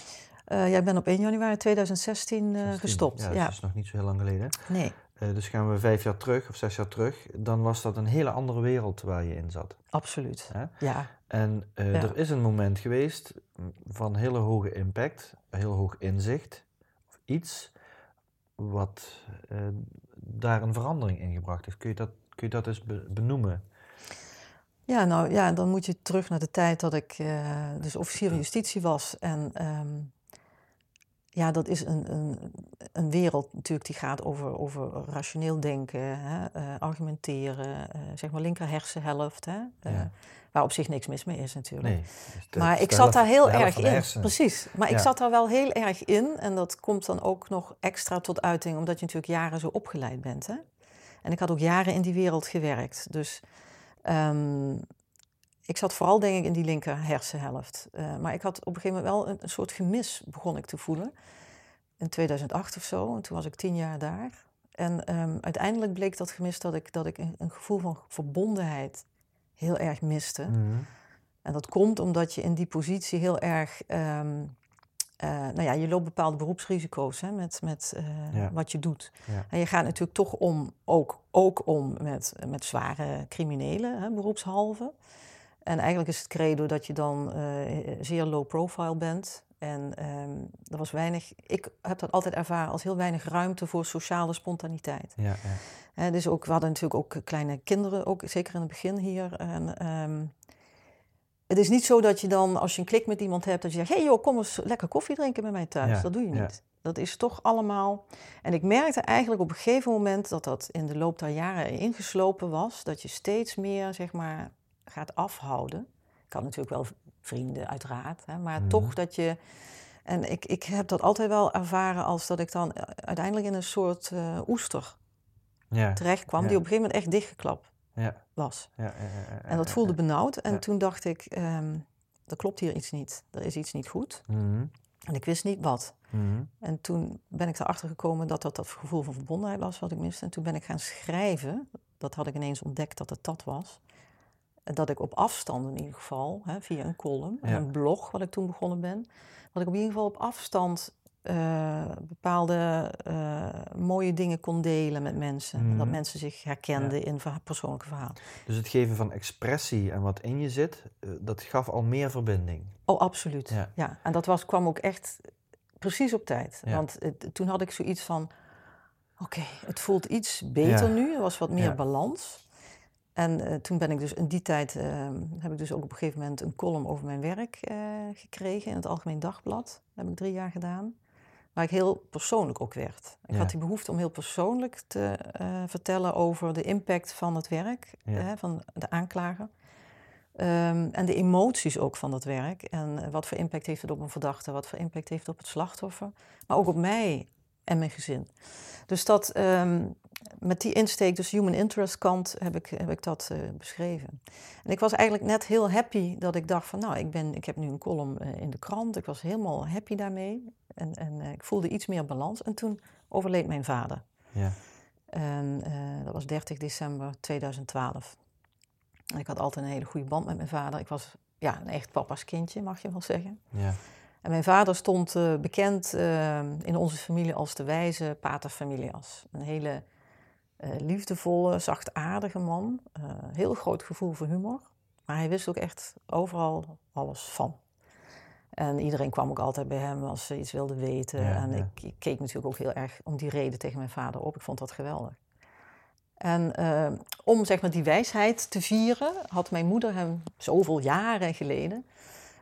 Eh, jij bent op 1 januari 2016 eh, 16. gestopt. Ja, Ja, dat is nog niet zo heel lang geleden. nee, Eh, dus gaan we vijf jaar terug of zes jaar terug, dan was dat een hele andere wereld waar je in zat. absoluut. Hè? Ja, En eh, Ja. er is een moment geweest van hele hoge impact, heel hoog inzicht, of iets wat eh, daar een verandering in gebracht heeft. Kun je dat, kun je dat eens be- benoemen? Ja, nou ja, dan moet je terug naar de tijd dat ik eh, dus officier van justitie was. En ehm, ja, dat is een, een, een wereld natuurlijk die gaat over, over rationeel denken, hè, eh, argumenteren, eh, zeg maar linker hersenhelft. Hè, eh, Ja. Waar op zich niks mis mee is natuurlijk. Nee. dus Maar ik zat daar heel erg in. Precies. Maar ik zat daar wel heel erg in. En dat komt dan ook nog extra tot uiting, omdat je natuurlijk jaren zo opgeleid bent. Hè? En ik had ook jaren in die wereld gewerkt. Dus ehm, ik zat vooral denk ik in die linker hersenhelft. Eh, maar ik had op een gegeven moment wel een, een soort gemis begon ik te voelen. In 2008 of zo. En toen was ik tien jaar daar. En ehm, uiteindelijk bleek dat gemis dat ik, dat ik een, een gevoel van verbondenheid heel erg miste. Mhm. En dat komt omdat je in die positie heel erg. ehm, eh, nou ja, je loopt bepaalde beroepsrisico's hè, met, met eh, Ja. wat je doet. Ja. En je gaat natuurlijk toch om, ook, ook om met, met zware criminelen, hè, beroepshalve. En eigenlijk is het credo dat je dan eh, zeer low profile bent. En ehm er was weinig, ik heb dat altijd ervaren als heel weinig ruimte voor sociale spontaniteit. Ja, ja. Dus ook, we hadden natuurlijk ook kleine kinderen, ook zeker in het begin hier. En, ehm, het is niet zo dat je dan, als je een klik met iemand hebt, dat je zegt: hé hey joh, kom eens lekker koffie drinken bij mij thuis. Ja, Dat doe je ja. niet. Dat is toch allemaal. En ik merkte eigenlijk op een gegeven moment dat dat in de loop der jaren ingeslopen was, dat je steeds meer, zeg maar, gaat afhouden. Ik had natuurlijk wel vrienden, uiteraard, hè, maar Mhm. toch dat je. En ik, ik heb dat altijd wel ervaren als dat ik dan uiteindelijk in een soort eh, oester Ja. terecht kwam, Ja. die op een gegeven moment echt dichtgeklapt Ja. was. En dat voelde benauwd. En toen dacht ik, er klopt hier iets niet. Er is iets niet goed. Mhm. En ik wist niet wat. Mhm. En toen ben ik erachter gekomen dat dat dat gevoel van verbondenheid was wat ik miste. En toen ben ik gaan schrijven. Dat had ik ineens ontdekt dat het dat was. Dat ik op afstand in ieder geval, hè, via een column en Ja. een blog, wat ik toen begonnen ben, dat ik op ieder geval op afstand eh, bepaalde eh, mooie dingen kon delen met mensen. En dat Mhm. mensen zich herkenden in verha- persoonlijke verhalen. Dus het geven van expressie en wat in je zit, eh, dat gaf al meer verbinding. Oh, absoluut. Ja. Ja. En dat was, kwam ook echt precies op tijd. Ja. Want toen had ik zoiets van... Oké, het voelt iets beter nu. Er was wat meer balans. En eh, toen ben ik dus in die tijd... eh, heb ik dus ook op een gegeven moment een column over mijn werk eh, gekregen... in het Algemeen Dagblad. Dat heb ik drie jaar gedaan. Waar ik heel persoonlijk ook werd. Ik Ja. had die behoefte om heel persoonlijk te eh, vertellen... over de impact van het werk, Ja. van de aanklager. Ehm, en de emoties ook van dat werk. En wat voor impact heeft het op een verdachte, wat voor impact heeft het op het slachtoffer, maar ook op mij en mijn gezin. Dus dat, ehm, met die insteek, dus human interest kant, heb ik, heb ik dat eh, beschreven. En ik was eigenlijk net heel happy dat ik dacht van, nou, ik, ben, ik heb nu een column eh, in de krant. Ik was helemaal happy daarmee. En, en eh, ik voelde iets meer balans. En toen overleed mijn vader. Ja. En dat was 30 december 2012. En ik had altijd een hele goede band met mijn vader. Ik was ja, een echt papa's kindje, mag je wel zeggen. Ja. En mijn vader stond bekend in onze familie als de wijze pater familias. Een hele liefdevolle, zachtaardige man. Eh, heel groot gevoel voor humor. Maar hij wist ook echt overal alles van. En iedereen kwam ook altijd bij hem als ze iets wilden weten. Ja, en ja. Ik, ik keek natuurlijk ook heel erg om die reden tegen mijn vader op. Ik vond dat geweldig. En eh, om zeg maar die wijsheid te vieren, had mijn moeder hem zoveel jaren geleden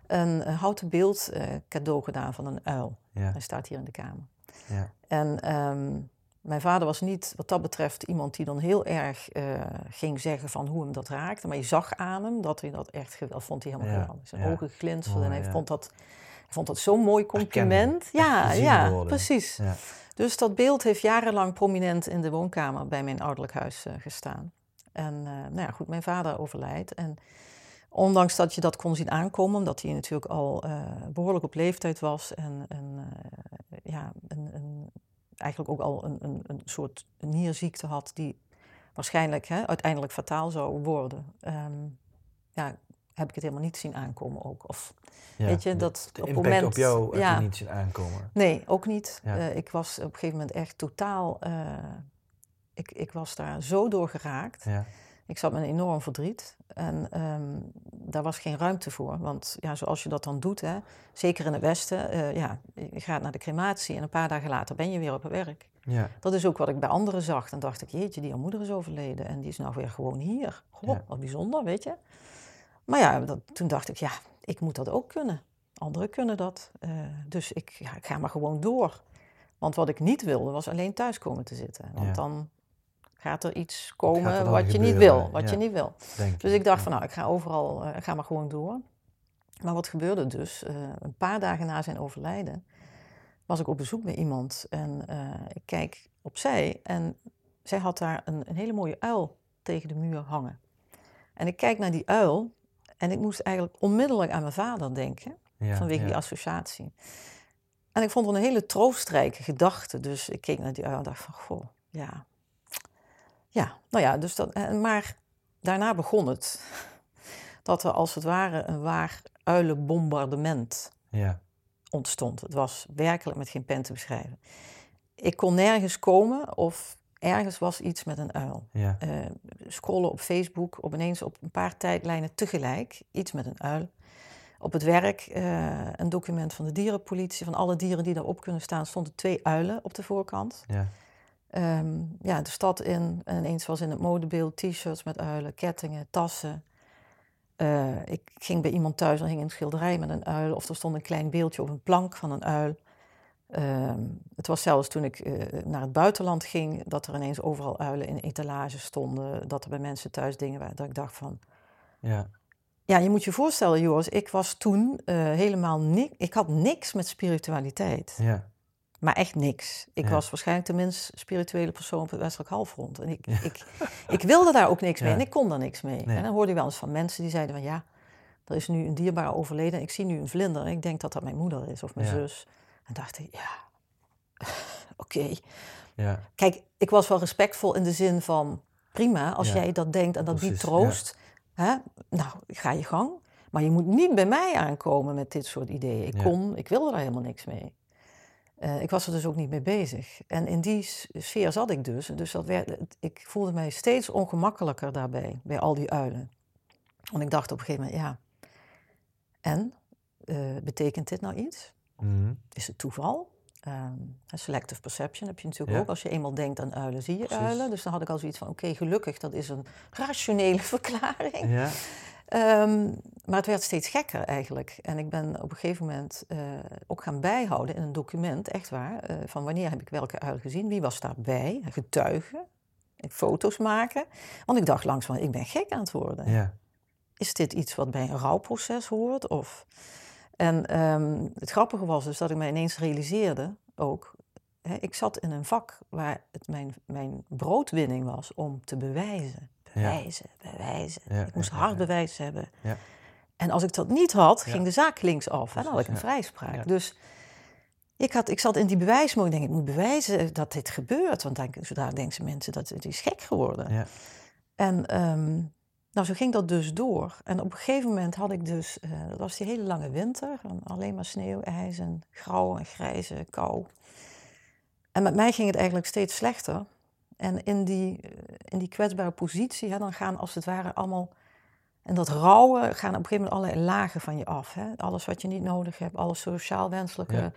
een, eh, houten beeld eh, cadeau gedaan van een uil. Ja. Hij staat hier in de kamer. Ja. En ehm, mijn vader was niet wat dat betreft iemand die dan heel erg eh, ging zeggen van hoe hem dat raakte. Maar je zag aan hem dat hij dat echt geweldig vond. Hij helemaal Ja, geweldig. Zijn ja. ogen glinsterden en hij ja. vond dat, hij vond dat zo'n mooi compliment. Ja, ja, precies. Ja. Dus dat beeld heeft jarenlang prominent in de woonkamer bij mijn ouderlijk huis eh, gestaan. En eh, nou ja, goed, mijn vader overlijdt. En ondanks dat je dat kon zien aankomen, omdat hij natuurlijk al eh, behoorlijk op leeftijd was en, en ja, een, een, eigenlijk ook al een, een, een soort nierziekte had die waarschijnlijk hè, uiteindelijk fataal zou worden, ehm, ja, heb ik het helemaal niet zien aankomen ook. Of, Ja. Weet je, dat de op impact moment- op jou ja. niet zien aankomen. Nee, ook niet. Ja. Eh, ik was op een gegeven moment echt totaal. eh, ik, ik was daar zo door geraakt. Ja. Ik zat met een enorm verdriet. En ehm, daar was geen ruimte voor. Want ja, zoals je dat dan doet, hè, zeker in het Westen, eh, ja, je gaat naar de crematie en een paar dagen later ben je weer op het werk. Ja. Dat is ook wat ik bij anderen zag. Dan dacht ik, jeetje, die moeder is overleden en die is nou weer gewoon hier. Goh, Ja. wat bijzonder, weet je. Maar ja, dat, toen dacht ik, ja, ik moet dat ook kunnen. Anderen kunnen dat. Eh, dus ik, ja, ik ga maar gewoon door. Want wat ik niet wilde, was alleen thuis komen te zitten. Want Ja. dan gaat er iets er komen wat je niet wil. Wat Ja. je niet wil. Dus ik dacht Ja. van nou, ik ga overal, ik ga maar gewoon door. Maar wat gebeurde dus? Eh, een paar dagen na zijn overlijden was ik op bezoek bij iemand. En eh, ik kijk opzij en zij had daar een, een hele mooie uil tegen de muur hangen. En ik kijk naar die uil en ik moest eigenlijk onmiddellijk aan mijn vader denken. Ja, vanwege die associatie. En ik vond het een hele troostrijke gedachte. Dus ik keek naar die uil en dacht van, goh, ja. Ja, nou ja, dus dat... en- Maar daarna begon het. Dat er als het ware een waar uilenbombardement Ja, ontstond. Het was werkelijk met geen pen te beschrijven. Ik kon nergens komen of ergens was iets met een uil. ja, Eh, scrollen op Facebook, op ineens op een paar tijdlijnen tegelijk, iets met een uil. Op het werk, eh, een document van de dierenpolitie, van alle dieren die daarop kunnen staan, stonden twee uilen op de voorkant. ja. Ehm, ja, de stad in, en ineens was in het modebeeld t-shirts met uilen, kettingen, tassen. Eh, ik ging bij iemand thuis en hing een schilderij met een uil, of er stond een klein beeldje op een plank van een uil. Ehm, het was zelfs toen ik eh, naar het buitenland ging, dat er ineens overal uilen in etalages stonden, dat er bij mensen thuis dingen waren, dat ik dacht van, ja. ja, je moet je voorstellen, Joris, ik was toen eh, helemaal niks, ik had niks met spiritualiteit. ja. Maar echt niks. Ik Ja. was waarschijnlijk de minst spirituele persoon op het westelijk halfrond. En ik, Ja. ik, ik wilde daar ook niks mee en ik kon daar niks mee. Nee. En dan hoorde je wel eens van mensen die zeiden van ja, er is nu een dierbare overleden. en Ik zie nu een vlinder en ik denk dat dat mijn moeder is of mijn zus. En dacht ik, ja, oké. ja. Kijk, ik was wel respectvol in de zin van prima, als Ja. jij dat denkt en dat Precies, biedt ja. troost. Hè? Nou, ga je gang. Maar je moet niet bij mij aankomen met dit soort ideeën. Ik kon, ik wilde daar helemaal niks mee. Eh, ik was er dus ook niet mee bezig. En in die sfeer zat ik dus. Dus dat werd, ik voelde mij steeds ongemakkelijker daarbij, bij al die uilen. Want ik dacht op een gegeven moment, ja, en? Eh, betekent dit nou iets? Mhm. Is het toeval? Ehm, selective perception heb je natuurlijk Ja. ook. Als je eenmaal denkt aan uilen, zie je Precies. uilen. Dus dan had ik al zoiets van, oké, gelukkig, dat is een rationele verklaring. Ja, Ehm, maar het werd steeds gekker eigenlijk. En ik ben op een gegeven moment eh, ook gaan bijhouden in een document, echt waar, eh, van wanneer heb ik welke uil gezien, wie was daarbij, getuigen, foto's maken. Want ik dacht langs van, ik ben gek aan het worden. ja. Is dit iets wat bij een rouwproces hoort? Of... En ehm, het grappige was dus dat ik mij ineens realiseerde ook, hè, ik zat in een vak waar het mijn, mijn broodwinning was om te bewijzen. Bewijzen, bewijzen. Ik moest hard bewijs hebben. Ja. En als ik dat niet had, ging de zaak linksaf. En dan had ik een vrijspraak. Dus ik, had, ik zat in die bewijsmode. Ik denk, ik moet bewijzen dat dit gebeurt. Want dan, zodra denken mensen dat het is gek geworden. Ja. En ehm, nou, zo ging dat dus door. En op een gegeven moment had ik dus, eh, dat was die hele lange winter, en alleen maar sneeuw, ijs en grauw en grijze kou. En met mij ging het eigenlijk steeds slechter. En in die, eh, in die kwetsbare positie, hè, dan gaan als het ware allemaal, en dat rouwen, gaan op een gegeven moment allerlei lagen van je af. Hè? Alles wat je niet nodig hebt, alles sociaal wenselijke, Ja.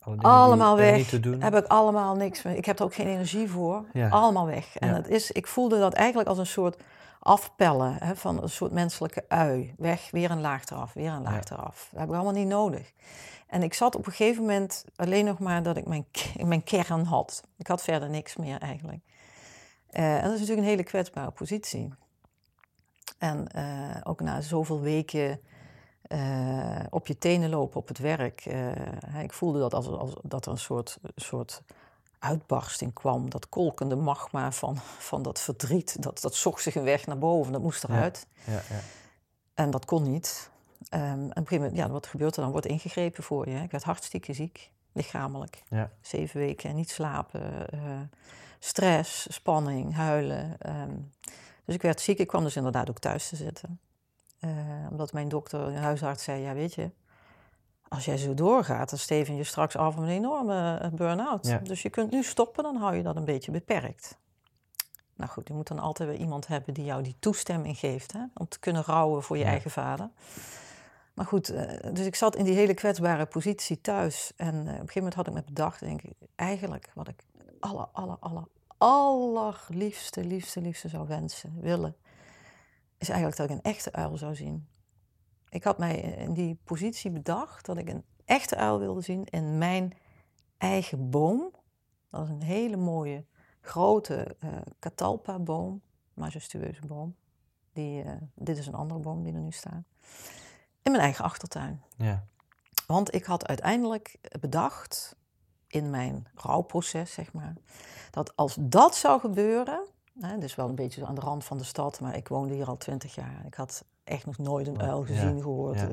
Alle dingen allemaal die weg. Heb ik allemaal niks meer. Ik heb er ook geen energie voor. Ja. Allemaal weg. En Ja. het is, ik voelde dat eigenlijk als een soort afpellen hè, van een soort menselijke ui. Weg, weer een laag eraf, weer een laag eraf. Dat heb ik allemaal niet nodig. En ik zat op een gegeven moment alleen nog maar dat ik mijn, mijn kern had. Ik had verder niks meer eigenlijk. Eh, en dat is natuurlijk een hele kwetsbare positie. En eh, ook na zoveel weken eh, op je tenen lopen op het werk. ik voelde dat als, als dat er een soort, soort uitbarsting kwam. Dat kolkende magma van, van dat verdriet. Dat, dat zocht zich een weg naar boven. Dat moest eruit. Ja, ja. En dat kon niet. Ehm, en op een gegeven moment, ja, wat gebeurt er dan? Wordt ingegrepen voor je. hè. Ik werd hartstikke ziek, lichamelijk. Ja. Zeven weken, niet slapen, eh, stress, spanning, huilen. ehm. dus ik werd ziek. Ik kwam dus inderdaad ook thuis te zitten. Eh, omdat mijn dokter, de huisarts, zei: Ja, weet je, als jij zo doorgaat, dan steven je straks af op een enorme eh, burn-out. Ja. Dus je kunt nu stoppen, dan hou je dat een beetje beperkt. Nou goed, je moet dan altijd weer iemand hebben die jou die toestemming geeft hè, om te kunnen rouwen voor je Ja. eigen vader. Maar goed, eh, dus ik zat in die hele kwetsbare positie thuis. En eh, op een gegeven moment had ik me bedacht, denk ik, eigenlijk wat ik aller, aller, aller, allerliefste, liefste, liefste zou wensen, willen, is eigenlijk dat ik een echte uil zou zien. ik had mij in die positie bedacht dat ik een echte uil wilde zien in mijn eigen boom. Dat is een hele mooie, grote uh, catalpa-boom, majestueuze boom. Die, dit is een andere boom die er nu staat. In mijn eigen achtertuin. Ja. Want ik had uiteindelijk bedacht, in mijn rouwproces, zeg maar, dat als dat zou gebeuren, hè, dus wel een beetje aan de rand van de stad, maar ik woonde hier al twintig jaar. Ik had echt nog nooit een uil gezien, gehoord. Ja.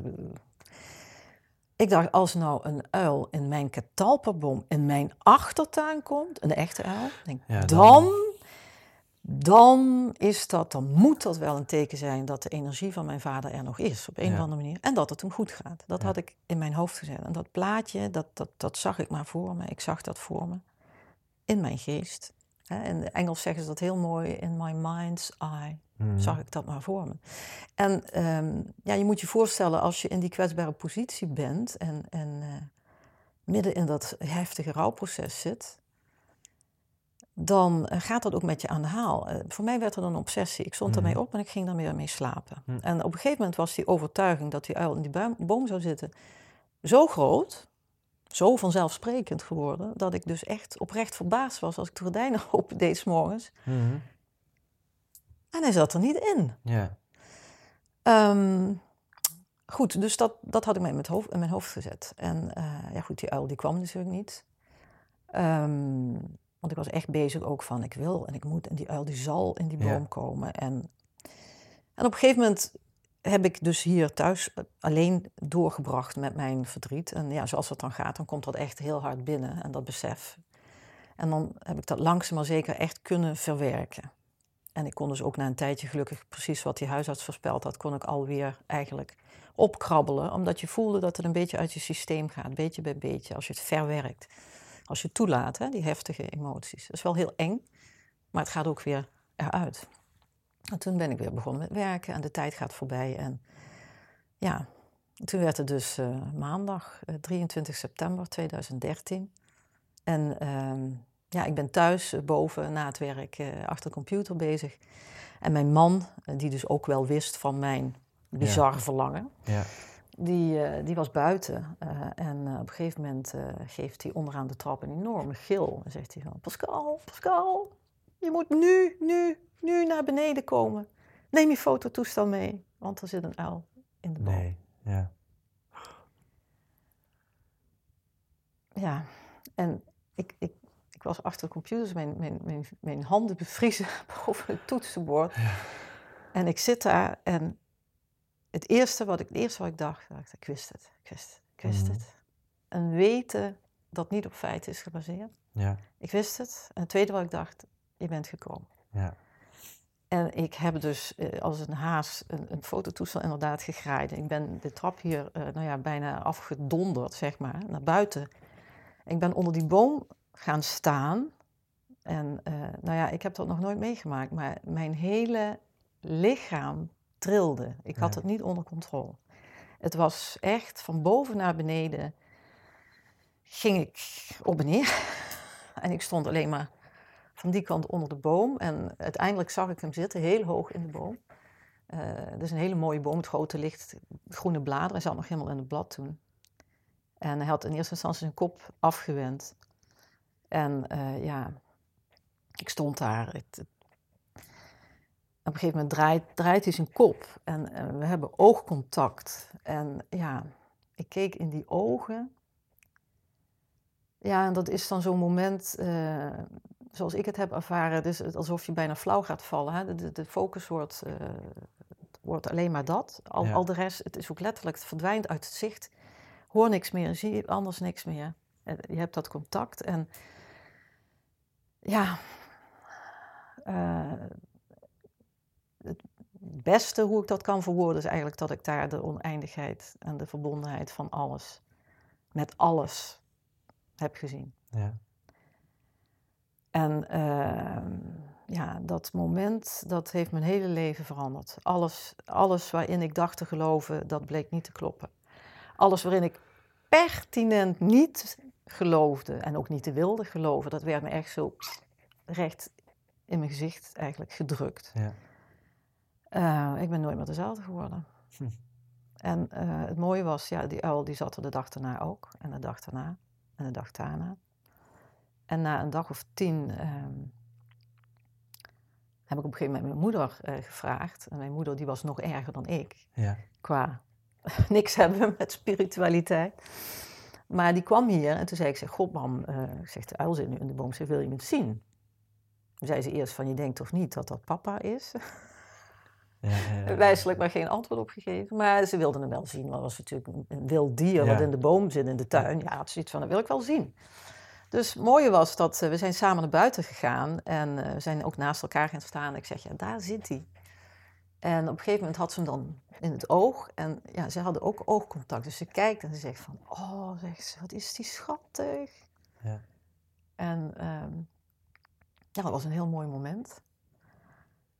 Ik dacht, als nou een uil in mijn katalperboom in mijn achtertuin komt, een echte uil, denk, ja, dan, dan, dan is dat, dan moet dat wel een teken zijn dat de energie van mijn vader er nog is, op een of andere manier. En dat het hem goed gaat. Dat had ik in mijn hoofd gezet. En dat plaatje, dat, dat, dat zag ik maar voor me. Ik zag dat voor me. In mijn geest. In de Engels zeggen ze dat heel mooi, in my mind's eye. Hmm. Zag ik dat maar voor me. En ehm, ja, je moet je voorstellen, als je in die kwetsbare positie bent en, en uh, midden in dat heftige rouwproces zit, dan eh, gaat dat ook met je aan de haal. Uh, voor mij werd er een obsessie. Ik stond ermee hmm. op en ik ging daarmee mee slapen. Hmm. En op een gegeven moment was die overtuiging dat die uil in die boom zou zitten zo groot, zo vanzelfsprekend geworden, dat ik dus echt oprecht verbaasd was als ik de gordijnen open deed s morgens. Mm. En hij zat er niet in. Ja. Um, goed, dus dat, dat had ik mij in mijn hoofd, in mijn hoofd gezet. En uh, ja, goed, die uil die kwam natuurlijk niet. Um, want ik was echt bezig ook van, ik wil en ik moet en die uil die zal in die boom ja. komen. En, en op een gegeven moment heb ik dus hier thuis alleen doorgebracht met mijn verdriet. En ja, zoals dat dan gaat, dan komt dat echt heel hard binnen en dat besef. En dan heb ik dat langzaam maar zeker echt kunnen verwerken. En ik kon dus ook na een tijdje gelukkig precies wat die huisarts voorspeld had, kon ik alweer eigenlijk opkrabbelen. Omdat je voelde dat het een beetje uit je systeem gaat, beetje bij beetje, als je het verwerkt. Als je toelaat, hè, die heftige emoties. Dat is wel heel eng, maar het gaat ook weer eruit. En toen ben ik weer begonnen met werken en de tijd gaat voorbij. En ja, toen werd het dus uh, maandag, uh, 23 september 2013. En uh, ja, ik ben thuis eh, boven na het werk eh, achter de computer bezig. En mijn man, eh, die dus ook wel wist van mijn bizarre verlangen, ja. Die, die was buiten. en op een gegeven moment geeft hij onderaan de trap een enorme gil. En zegt hij van, Pascal, Pascal, je moet nu, nu, nu naar beneden komen. Neem je fototoestel mee, want er zit een uil in de boom. Nee, ja. Ja, en ik, ik, ik was achter de computer, dus mijn, mijn, mijn, mijn handen bevriezen boven het toetsenbord. Ja. En ik zit daar en het eerste wat ik, het eerste wat ik dacht, dacht ik wist het, ik wist het, ik wist Mhm. het. En weten dat niet op feiten is gebaseerd. Ja, Ik wist het. En het tweede wat ik dacht, je bent gekomen. ja, En ik heb dus eh, als een haas een, een fototoestel inderdaad gegraaid. Ik ben de trap hier eh, nou ja, bijna afgedonderd, zeg maar, naar buiten. Ik ben onder die boom gaan staan. En eh, nou ja, ik heb dat nog nooit meegemaakt, maar mijn hele lichaam trilde. Ik had het niet onder controle. Het was echt van boven naar beneden ging ik op en neer. En ik stond alleen maar van die kant onder de boom. En uiteindelijk zag ik hem zitten, heel hoog in de boom. Eh het is een hele mooie boom, het grote licht, groene bladeren. Hij zat nog helemaal in het blad toen. En hij had in eerste instantie zijn kop afgewend. En eh, ja, ik stond daar. Het, het- op een gegeven moment draait, draait hij zijn kop. En eh, we hebben oogcontact. En ja, ik keek in die ogen. Ja, en dat is dan zo'n moment, eh, zoals ik het heb ervaren, het alsof je bijna flauw gaat vallen. Hè? De, de, focus wordt, eh, wordt alleen maar dat. Al, Ja. al de rest, het is ook letterlijk, het verdwijnt uit het zicht. Hoor niks meer, zie je anders niks meer. Je hebt dat contact en ja, het beste hoe ik dat kan verwoorden is eigenlijk dat ik daar de oneindigheid en de verbondenheid van alles, met alles, heb gezien. ja, En ehm, ja, dat moment, dat heeft mijn hele leven veranderd. Alles, alles waarin ik dacht te geloven, dat bleek niet te kloppen. Alles waarin ik pertinent niet geloofde en ook niet te wilde geloven, dat werd me echt zo recht in mijn gezicht eigenlijk gedrukt. ja. Eh, ik ben nooit meer dezelfde geworden. Hm. En eh, het mooie was, ja, die uil die zat er de dag daarna ook. En de dag daarna. En de dag daarna. En na een dag of tien ehm, heb ik op een gegeven moment mijn moeder eh, gevraagd. En mijn moeder die was nog erger dan ik. Ja. Qua niks hebben met spiritualiteit. Maar die kwam hier en toen zei ik, zeg, god mam, eh, ik zeg, de uil zit nu in de boom, zeg, wil je me zien? Toen zei ze eerst van, je denkt toch niet dat dat papa is? Ja. Wijselijk maar geen antwoord op gegeven. Maar ze wilden hem wel zien. Want dat was natuurlijk een- wild dier wat in de boom zit in de tuin. Ja, had zoiets van, dat wil ik wel zien. Dus het mooie was dat eh, we zijn samen naar buiten gegaan. En eh, we zijn ook naast elkaar gaan staan. Ik zeg, ja, daar zit hij. En op een gegeven moment had ze hem dan in het oog. En ja, ze hadden ook oogcontact. Dus ze kijkt en ze zegt van, oh, zegt ze, wat is die schattig. Ja. En ehm, ja, dat was een heel mooi moment.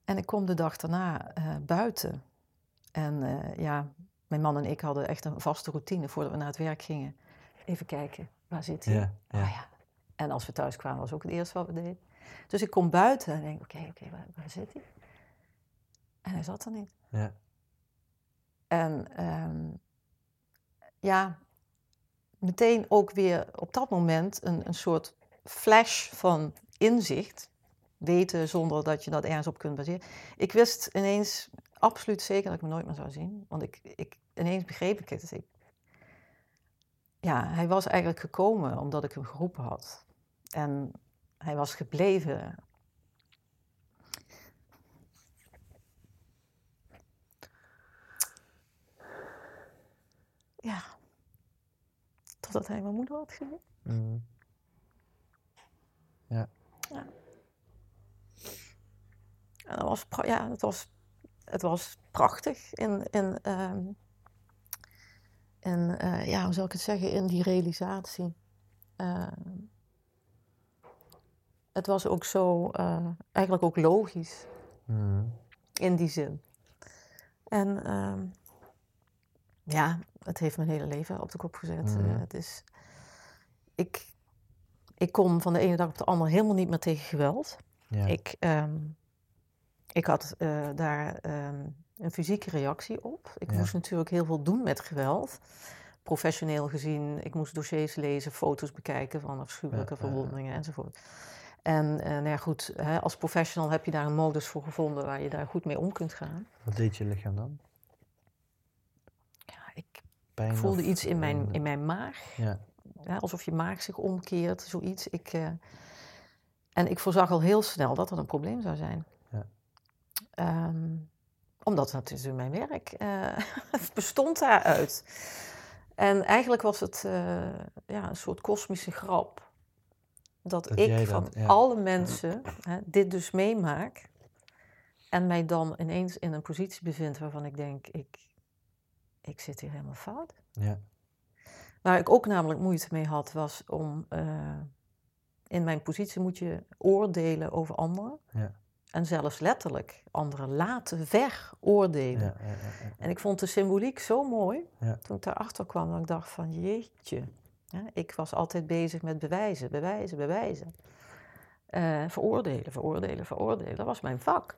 En ik kom de dag daarna eh, buiten. En eh, ja, mijn man en ik hadden echt een vaste routine voordat we naar het werk gingen. Even kijken, waar zit hij? Ja, ja. Ah, ja. En als we thuis kwamen was ook het eerste wat we deden. Dus ik kom buiten en denk, oké, oké, waar, waar zit hij? En hij zat er niet. Ja. En ehm, ja, meteen ook weer op dat moment een, een soort flash van inzicht. Weten zonder dat je dat ergens op kunt baseren. Ik wist ineens absoluut zeker dat ik hem nooit meer zou zien. Want ik, ik, ineens begreep ik het. Dus ik, ja, hij was eigenlijk gekomen omdat ik hem geroepen had. En hij was gebleven. Ja. Totdat hij mijn moeder had gezien. Mhm. Ja. En dat was, ja, het was, het was prachtig in, in, ehm, in eh, ja, hoe zal ik het zeggen, in die realisatie. Ehm, het was ook zo, eh, eigenlijk ook logisch Mhm. in die zin. En ehm, ja, het heeft mijn hele leven op de kop gezet. Mhm. Eh, het is, ik, ik kom van de ene dag op de andere helemaal niet meer tegen geweld. Ja. Ik, ik had eh, daar ehm, een fysieke reactie op. Ik Ja. moest natuurlijk heel veel doen met geweld. Professioneel gezien, ik moest dossiers lezen, foto's bekijken van afschuwelijke Ja, verwondingen enzovoort. En eh, nou ja, goed, hè, als professional heb je daar een modus voor gevonden waar je daar goed mee om kunt gaan. Wat deed je lichaam dan? Ja, ik Pijn voelde iets in mijn, eh, in mijn maag. Ja. Ja, alsof je maag zich omkeert, zoiets. Ik, en ik voorzag al heel snel dat dat een probleem zou zijn. Ehm, omdat dat is in mijn werk. eh, het bestond daaruit. En eigenlijk was het eh, ja, een soort kosmische grap. Dat, Dat ik dan, van ja. alle mensen hè, dit dus meemaak. En mij dan ineens in een positie bevind waarvan ik denk, ik, ik zit hier helemaal fout. Ja. Waar ik ook namelijk moeite mee had, was om. eh, in mijn positie moet je oordelen over anderen. Ja. En zelfs letterlijk anderen laten veroordelen. Ja, ja, ja, ja. En ik vond de symboliek zo mooi. Toen ik daarachter kwam, dat ik dacht van jeetje. Ik was altijd bezig met bewijzen, bewijzen, bewijzen. Eh, veroordelen, veroordelen, veroordelen. Dat was mijn vak.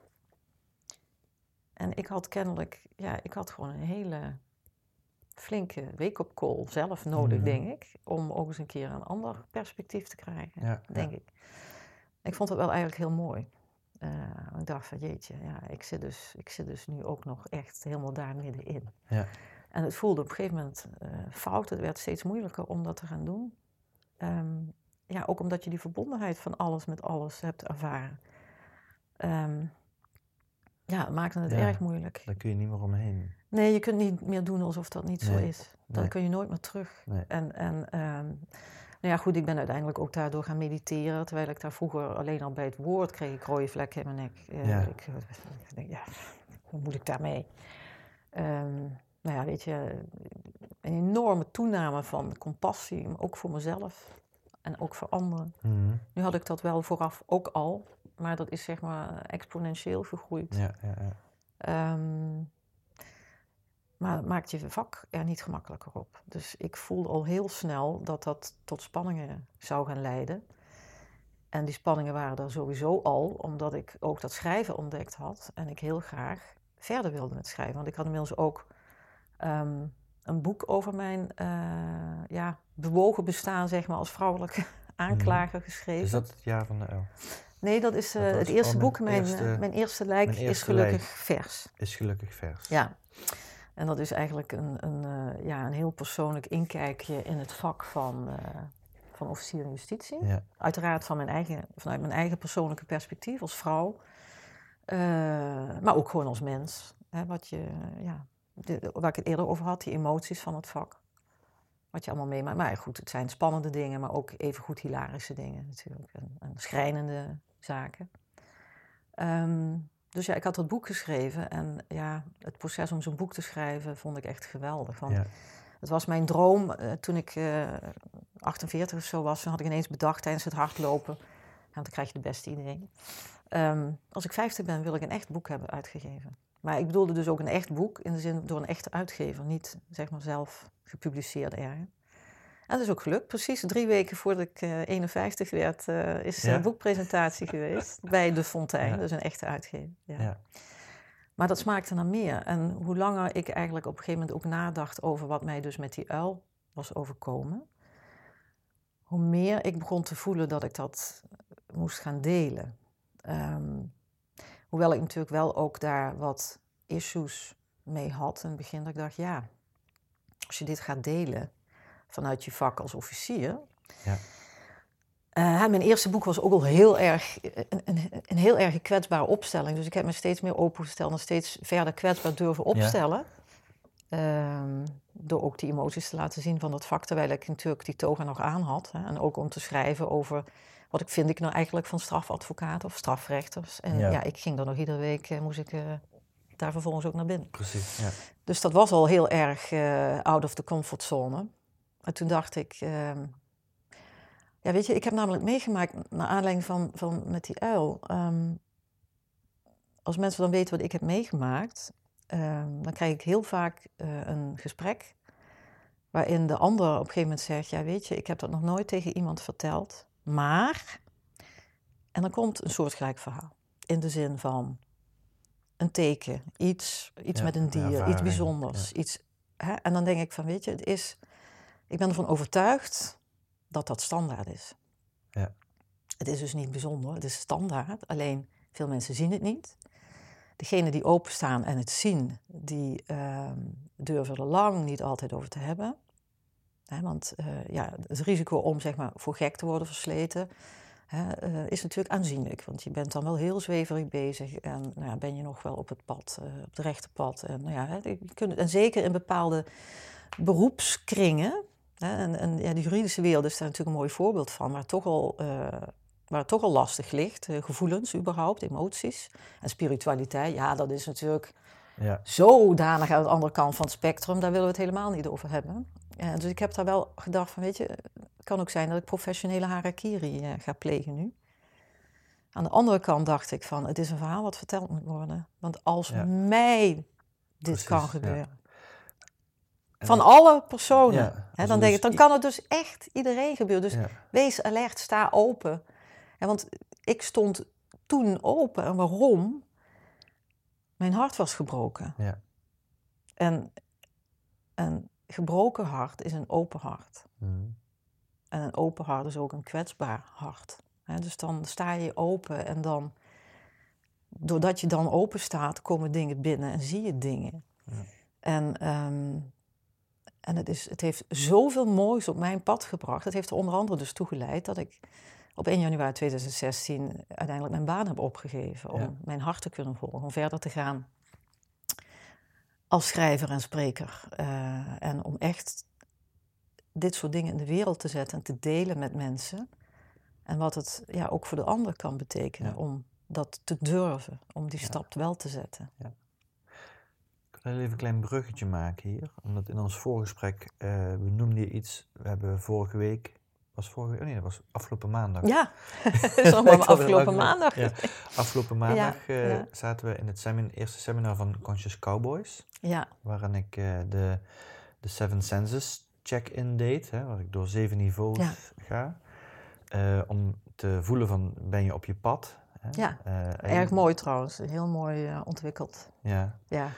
En ik had kennelijk, ja, ik had gewoon een hele flinke wake-up call zelf nodig, Mhm. denk ik. Om ook eens een keer een ander perspectief te krijgen, denk ik. Ik vond het wel eigenlijk heel mooi. Eh, ik dacht van jeetje, ja, ik zit, dus, ik zit dus nu ook nog echt helemaal daar middenin. Ja. En het voelde op een gegeven moment eh, fout. Het werd steeds moeilijker om dat te gaan doen. Ehm, ja, ook omdat je die verbondenheid van alles met alles hebt ervaren. Ehm, ja, het maakte het Ja. erg moeilijk. Daar kun je niet meer omheen. Nee, je kunt niet meer doen alsof dat niet zo is. Dan nee. kun je nooit meer terug. Nee. En, en ehm, nou ja, goed, ik ben uiteindelijk ook daardoor gaan mediteren. Terwijl ik daar vroeger alleen al bij het woord kreeg ik rode vlekken in mijn nek. Eh, Ja. ik, ik denk, ja, hoe moet ik daarmee? Ehm, nou ja, weet je, een enorme toename van compassie, maar ook voor mezelf en ook voor anderen. Mhm. Nu had ik dat wel vooraf ook al, maar dat is zeg maar exponentieel gegroeid. Ja, ja, ja. Ehm, maar het maakt je vak er niet gemakkelijker op. Dus ik voelde al heel snel dat dat tot spanningen zou gaan leiden. En die spanningen waren er sowieso al, omdat ik ook dat schrijven ontdekt had. En ik heel graag verder wilde met schrijven. Want ik had inmiddels ook ehm, een boek over mijn eh, ja, bewogen bestaan, zeg maar, als vrouwelijke aanklager geschreven. Is dat het jaar van de uil? Nee, dat is eh, Dat het eerste oh, boek. Mijn, eerste- eh, mijn eerste lijk mijn is gelukkig lijk. vers. Is gelukkig vers. Ja. En dat is eigenlijk een, een, eh, ja, een heel persoonlijk inkijkje in het vak van, eh, van officier van justitie. Ja. Uiteraard van mijn eigen, vanuit mijn eigen persoonlijke perspectief als vrouw. Eh, maar ook gewoon als mens. Hè, wat je, ja, de, waar ik het eerder over had, die emoties van het vak. Wat je allemaal meemaakt. Maar goed, het zijn spannende dingen, maar ook even goed hilarische dingen natuurlijk. En, en schrijnende zaken. Ehm, dus ja, ik had dat boek geschreven. En ja, het proces om zo'n boek te schrijven vond ik echt geweldig. Want Ja. het was mijn droom eh, toen ik eh 48 of zo was. Toen had ik ineens bedacht tijdens het hardlopen. Want dan krijg je de beste ideeën. Ehm, als ik 50 ben, wil ik een echt boek hebben uitgegeven. Maar ik bedoelde dus ook een echt boek in de zin door een echte uitgever. Niet zeg maar zelf gepubliceerd ergens. En dat is ook gelukt. Precies drie weken voordat ik eh, 51 werd, eh, is Ja. een boekpresentatie geweest bij De Fontein. Ja. Dus een echte uitgever. Ja. Ja. Maar dat smaakte naar meer. En hoe langer ik eigenlijk op een gegeven moment ook nadacht over wat mij dus met die uil was overkomen, hoe meer ik begon te voelen dat ik dat moest gaan delen. Ehm, hoewel ik natuurlijk wel ook daar wat issues mee had in het begin, dat ik dacht, ja, als je dit gaat delen vanuit je vak als officier. Ja. Eh, mijn eerste boek was ook al heel erg, een, een, een heel erg kwetsbare opstelling. Dus ik heb me steeds meer opengesteld en steeds verder kwetsbaar durven opstellen. Ehm, door ook die emoties te laten zien van dat vak, terwijl ik natuurlijk die toga nog aan had. Hè. En ook om te schrijven over wat ik vind ik nou eigenlijk van strafadvocaten of strafrechters. En Ja. ja, ik ging er nog iedere week, eh, moest ik eh, daar vervolgens ook naar binnen. Precies. Ja. Dus dat was al heel erg out of the comfort En toen dacht ik, ehm, ja weet je, ik heb namelijk meegemaakt naar aanleiding van, van met die uil. ehm, als mensen dan weten wat ik heb meegemaakt, ehm, dan krijg ik heel vaak eh, een gesprek waarin de ander op een gegeven moment zegt, ja weet je, ik heb dat nog nooit tegen iemand verteld, maar, en dan komt een soortgelijk verhaal. In de zin van een teken, iets, iets Ja, met een dier, iets bijzonders. Iets, hè? En dan denk ik van, weet je, het is, ik ben ervan overtuigd dat dat standaard is. Ja. Het is dus niet bijzonder, het is standaard. Alleen veel mensen zien het niet. Degenen die openstaan en het zien, die ehm, durven er lang niet altijd over te hebben. Hè, want eh, ja, het risico om zeg maar, voor gek te worden versleten hè, eh, is natuurlijk aanzienlijk. Want je bent dan wel heel zweverig bezig en nou ja, ben je nog wel op het pad, eh, op het rechte pad. En, nou ja, hè, je kunt, en zeker in bepaalde beroepskringen, en, en ja, de juridische wereld is daar natuurlijk een mooi voorbeeld van, waar toch al, eh, waar het toch al lastig ligt. eh, gevoelens überhaupt, emoties en spiritualiteit. Ja, dat is natuurlijk Ja. zodanig aan de andere kant van het spectrum, daar willen we het helemaal niet over hebben. Dus ik heb daar wel gedacht van, weet je, het kan ook zijn dat ik professionele harakiri eh, ga plegen nu. Aan de andere kant dacht ik van, het is een verhaal wat verteld moet worden. Want als Ja. mij dit Precies, kan gebeuren, En van dat- alle personen, Ja, dus dan denk ik, dan kan het dus echt iedereen gebeuren. Dus Ja. wees alert, sta open. En want ik stond toen open. En waarom? Mijn hart was gebroken. Ja. En een gebroken hart is een open hart. Mhm. En een open hart is ook een kwetsbaar hart. Dus dan sta je open en dan, doordat je dan open staat, komen dingen binnen en zie je dingen. En, ehm, en het, is, het heeft zoveel moois op mijn pad gebracht. Het heeft er onder andere dus toegeleid dat ik op 1 januari 2016 uiteindelijk mijn baan heb opgegeven. Om Ja. mijn hart te kunnen volgen, om verder te gaan als schrijver en spreker. Eh, en om echt dit soort dingen in de wereld te zetten en te delen met mensen. En wat het ja, ook voor de ander kan betekenen Ja. om dat te durven, om die Ja. stap wel te zetten. Even een klein bruggetje maken hier. Omdat in ons voorgesprek eh we noemden je iets. We hebben vorige week. Was vorige week? Oh nee, dat was afgelopen maandag. Ja, dat is allemaal afgelopen maandag. Ja, afgelopen maandag eh, ja. zaten we in het semin- eerste seminar van Conscious Cowboys. Ja, Waarin ik eh, de, de Seven Senses check-in deed. Hè, waar ik door zeven niveaus ga. om te voelen van ben je op je pad. Hè? Ja, erg mooi trouwens. Heel mooi ontwikkeld. Ja, Ja,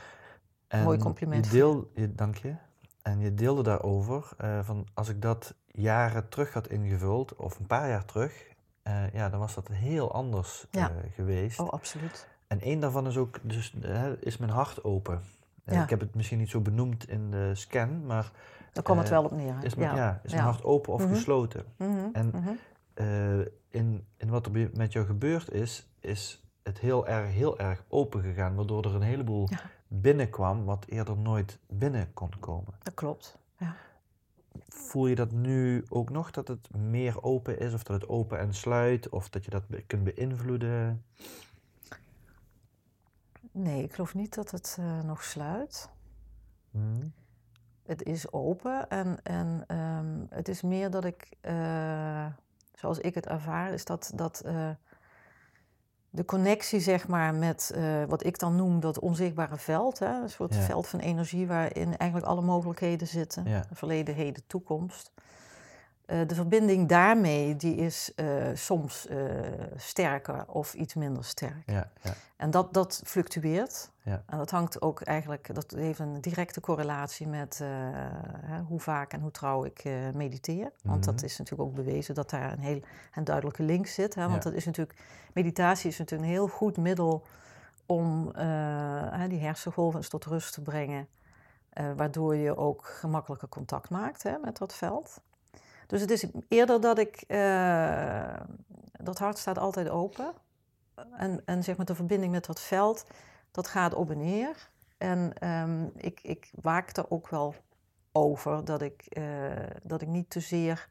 En Mooi compliment Je deel, je, dank je. En je deelde daarover eh, van als ik dat jaren terug had ingevuld, of een paar jaar terug, eh, ja, dan was dat heel anders Ja. eh, geweest. Oh, absoluut. En één daarvan is ook, dus, is mijn hart open. Ja. Ik heb het misschien niet zo benoemd in de scan, maar Daar kwam het wel op neer. hè? is mijn, ja. is mijn hart open of Mhm. gesloten? Mhm, En mhm. in, in wat er met jou gebeurd is, is het heel erg, heel erg open gegaan, waardoor er een heleboel Ja. Binnenkwam wat eerder nooit binnen kon komen. Dat klopt. Ja. Voel je dat nu ook nog, dat het meer open is, of dat het open en sluit, of dat je dat be- kunt beïnvloeden? Nee, ik geloof niet dat het eh, nog sluit. Hm? Het is open en, en ehm, het is meer dat ik, eh, zoals ik het ervaar, is dat, dat eh, de connectie zeg maar met eh, wat ik dan noem dat onzichtbare veld, hè, een soort Ja. veld van energie waarin eigenlijk alle mogelijkheden zitten, Ja. verleden, heden, toekomst. Eh, de verbinding daarmee die is eh, soms eh, sterker of iets minder sterk. Ja, ja, En dat, dat fluctueert. Ja. En dat hangt ook eigenlijk, dat heeft een directe correlatie met hè, hoe vaak en hoe trouw ik mediteer. Want dat Mhm. is natuurlijk ook bewezen dat daar een heel een duidelijke link zit. Hè? Want dat is natuurlijk, meditatie is natuurlijk een heel goed middel om hè, die hersengolven tot rust te brengen. waardoor je ook gemakkelijker contact maakt hè, met dat veld. Dus het is eerder dat ik, eh, dat hart staat altijd open. En, en zeg maar de verbinding met dat veld, dat gaat op en neer. En ehm, ik, ik waak er ook wel over dat ik, eh, dat ik niet te zeer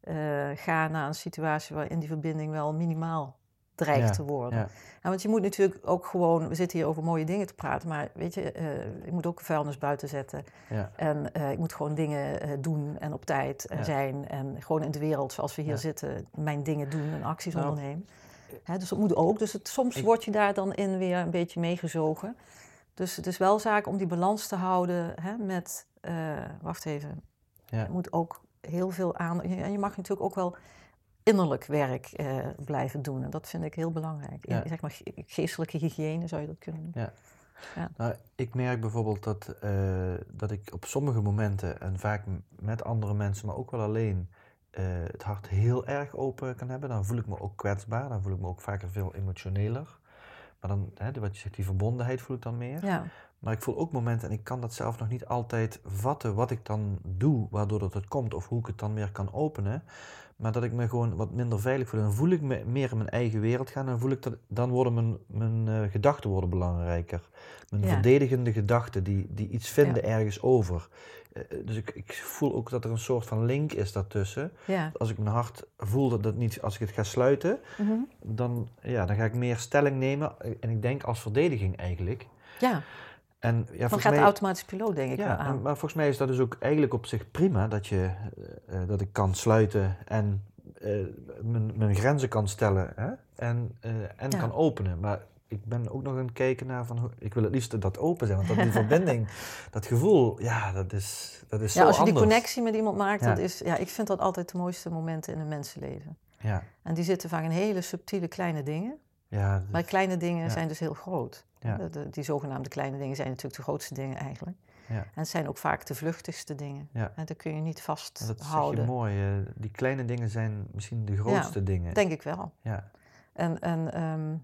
eh, ga naar een situatie waarin die verbinding wel minimaal dreigt Ja, te worden. ja. Ja, want je moet natuurlijk ook gewoon, we zitten hier over mooie dingen te praten, maar weet je, eh, ik moet ook vuilnis buiten zetten. ja, En eh, ik moet gewoon dingen eh, doen en op tijd zijn. En gewoon in de wereld zoals we hier zitten, mijn dingen doen en acties Nou, ondernemen. Hè, dus dat moet ook. Dus het, soms Ik- word je daar dan in weer een beetje meegezogen. Dus het is wel zaak om die balans te houden hè, met, wacht even, Ja. je moet ook heel veel aan. En je mag natuurlijk ook wel innerlijk werk eh, blijven doen. En dat vind ik heel belangrijk. Ja. zeg maar ge- geestelijke hygiëne zou je dat kunnen noemen. Nou, ik merk bijvoorbeeld dat, eh, dat ik op sommige momenten, en vaak met andere mensen, maar ook wel alleen, eh, het hart heel erg open kan hebben. Dan voel ik me ook kwetsbaar, dan voel ik me ook vaker veel emotioneler. Maar dan, hè, wat je zegt, die verbondenheid voel ik dan meer. Ja, Maar ik voel ook momenten, en ik kan dat zelf nog niet altijd vatten, wat ik dan doe, waardoor dat het komt, of hoe ik het dan weer kan openen. Maar dat ik me gewoon wat minder veilig voel. Dan voel ik me meer in mijn eigen wereld gaan. En voel ik dat, dan worden mijn, mijn eh, gedachten worden belangrijker. Mijn Ja. verdedigende gedachten, die, die iets vinden ergens over. Eh, dus ik, ik voel ook dat er een soort van link is daartussen. ja. Als ik mijn hart voel dat dat niet, als ik het ga sluiten, Mhm. dan, ja, dan ga ik meer stelling nemen. En ik denk als verdediging eigenlijk. ja. En, ja, dan gaat mij- automatisch piloot denk ik wel aan. en- maar volgens mij is dat dus ook eigenlijk op zich prima dat, je, eh, eh, dat ik kan sluiten en eh, mijn, mijn grenzen kan stellen hè? en, en Ja. kan openen. Maar ik ben ook nog aan het kijken naar van, ik wil het liefst dat open zijn, want dat die verbinding, dat gevoel, ja, dat is, dat is Ja, zo als je die connectie met iemand maakt, Ja. dat is, ja, ik vind dat altijd de mooiste momenten in een mensenleven. Ja, En die zitten vaak in hele subtiele kleine dingen. Ja, Maar is- kleine dingen ja. zijn dus heel groot. Ja. De- de- die zogenaamde kleine dingen zijn natuurlijk de grootste dingen eigenlijk. ja. En het zijn ook vaak de vluchtigste dingen. Ja. En dat kun je niet Maar dat zeg je vasthouden. mooi, eh, die kleine dingen zijn misschien de grootste dingen. Denk ik wel. Ja, En, en ehm,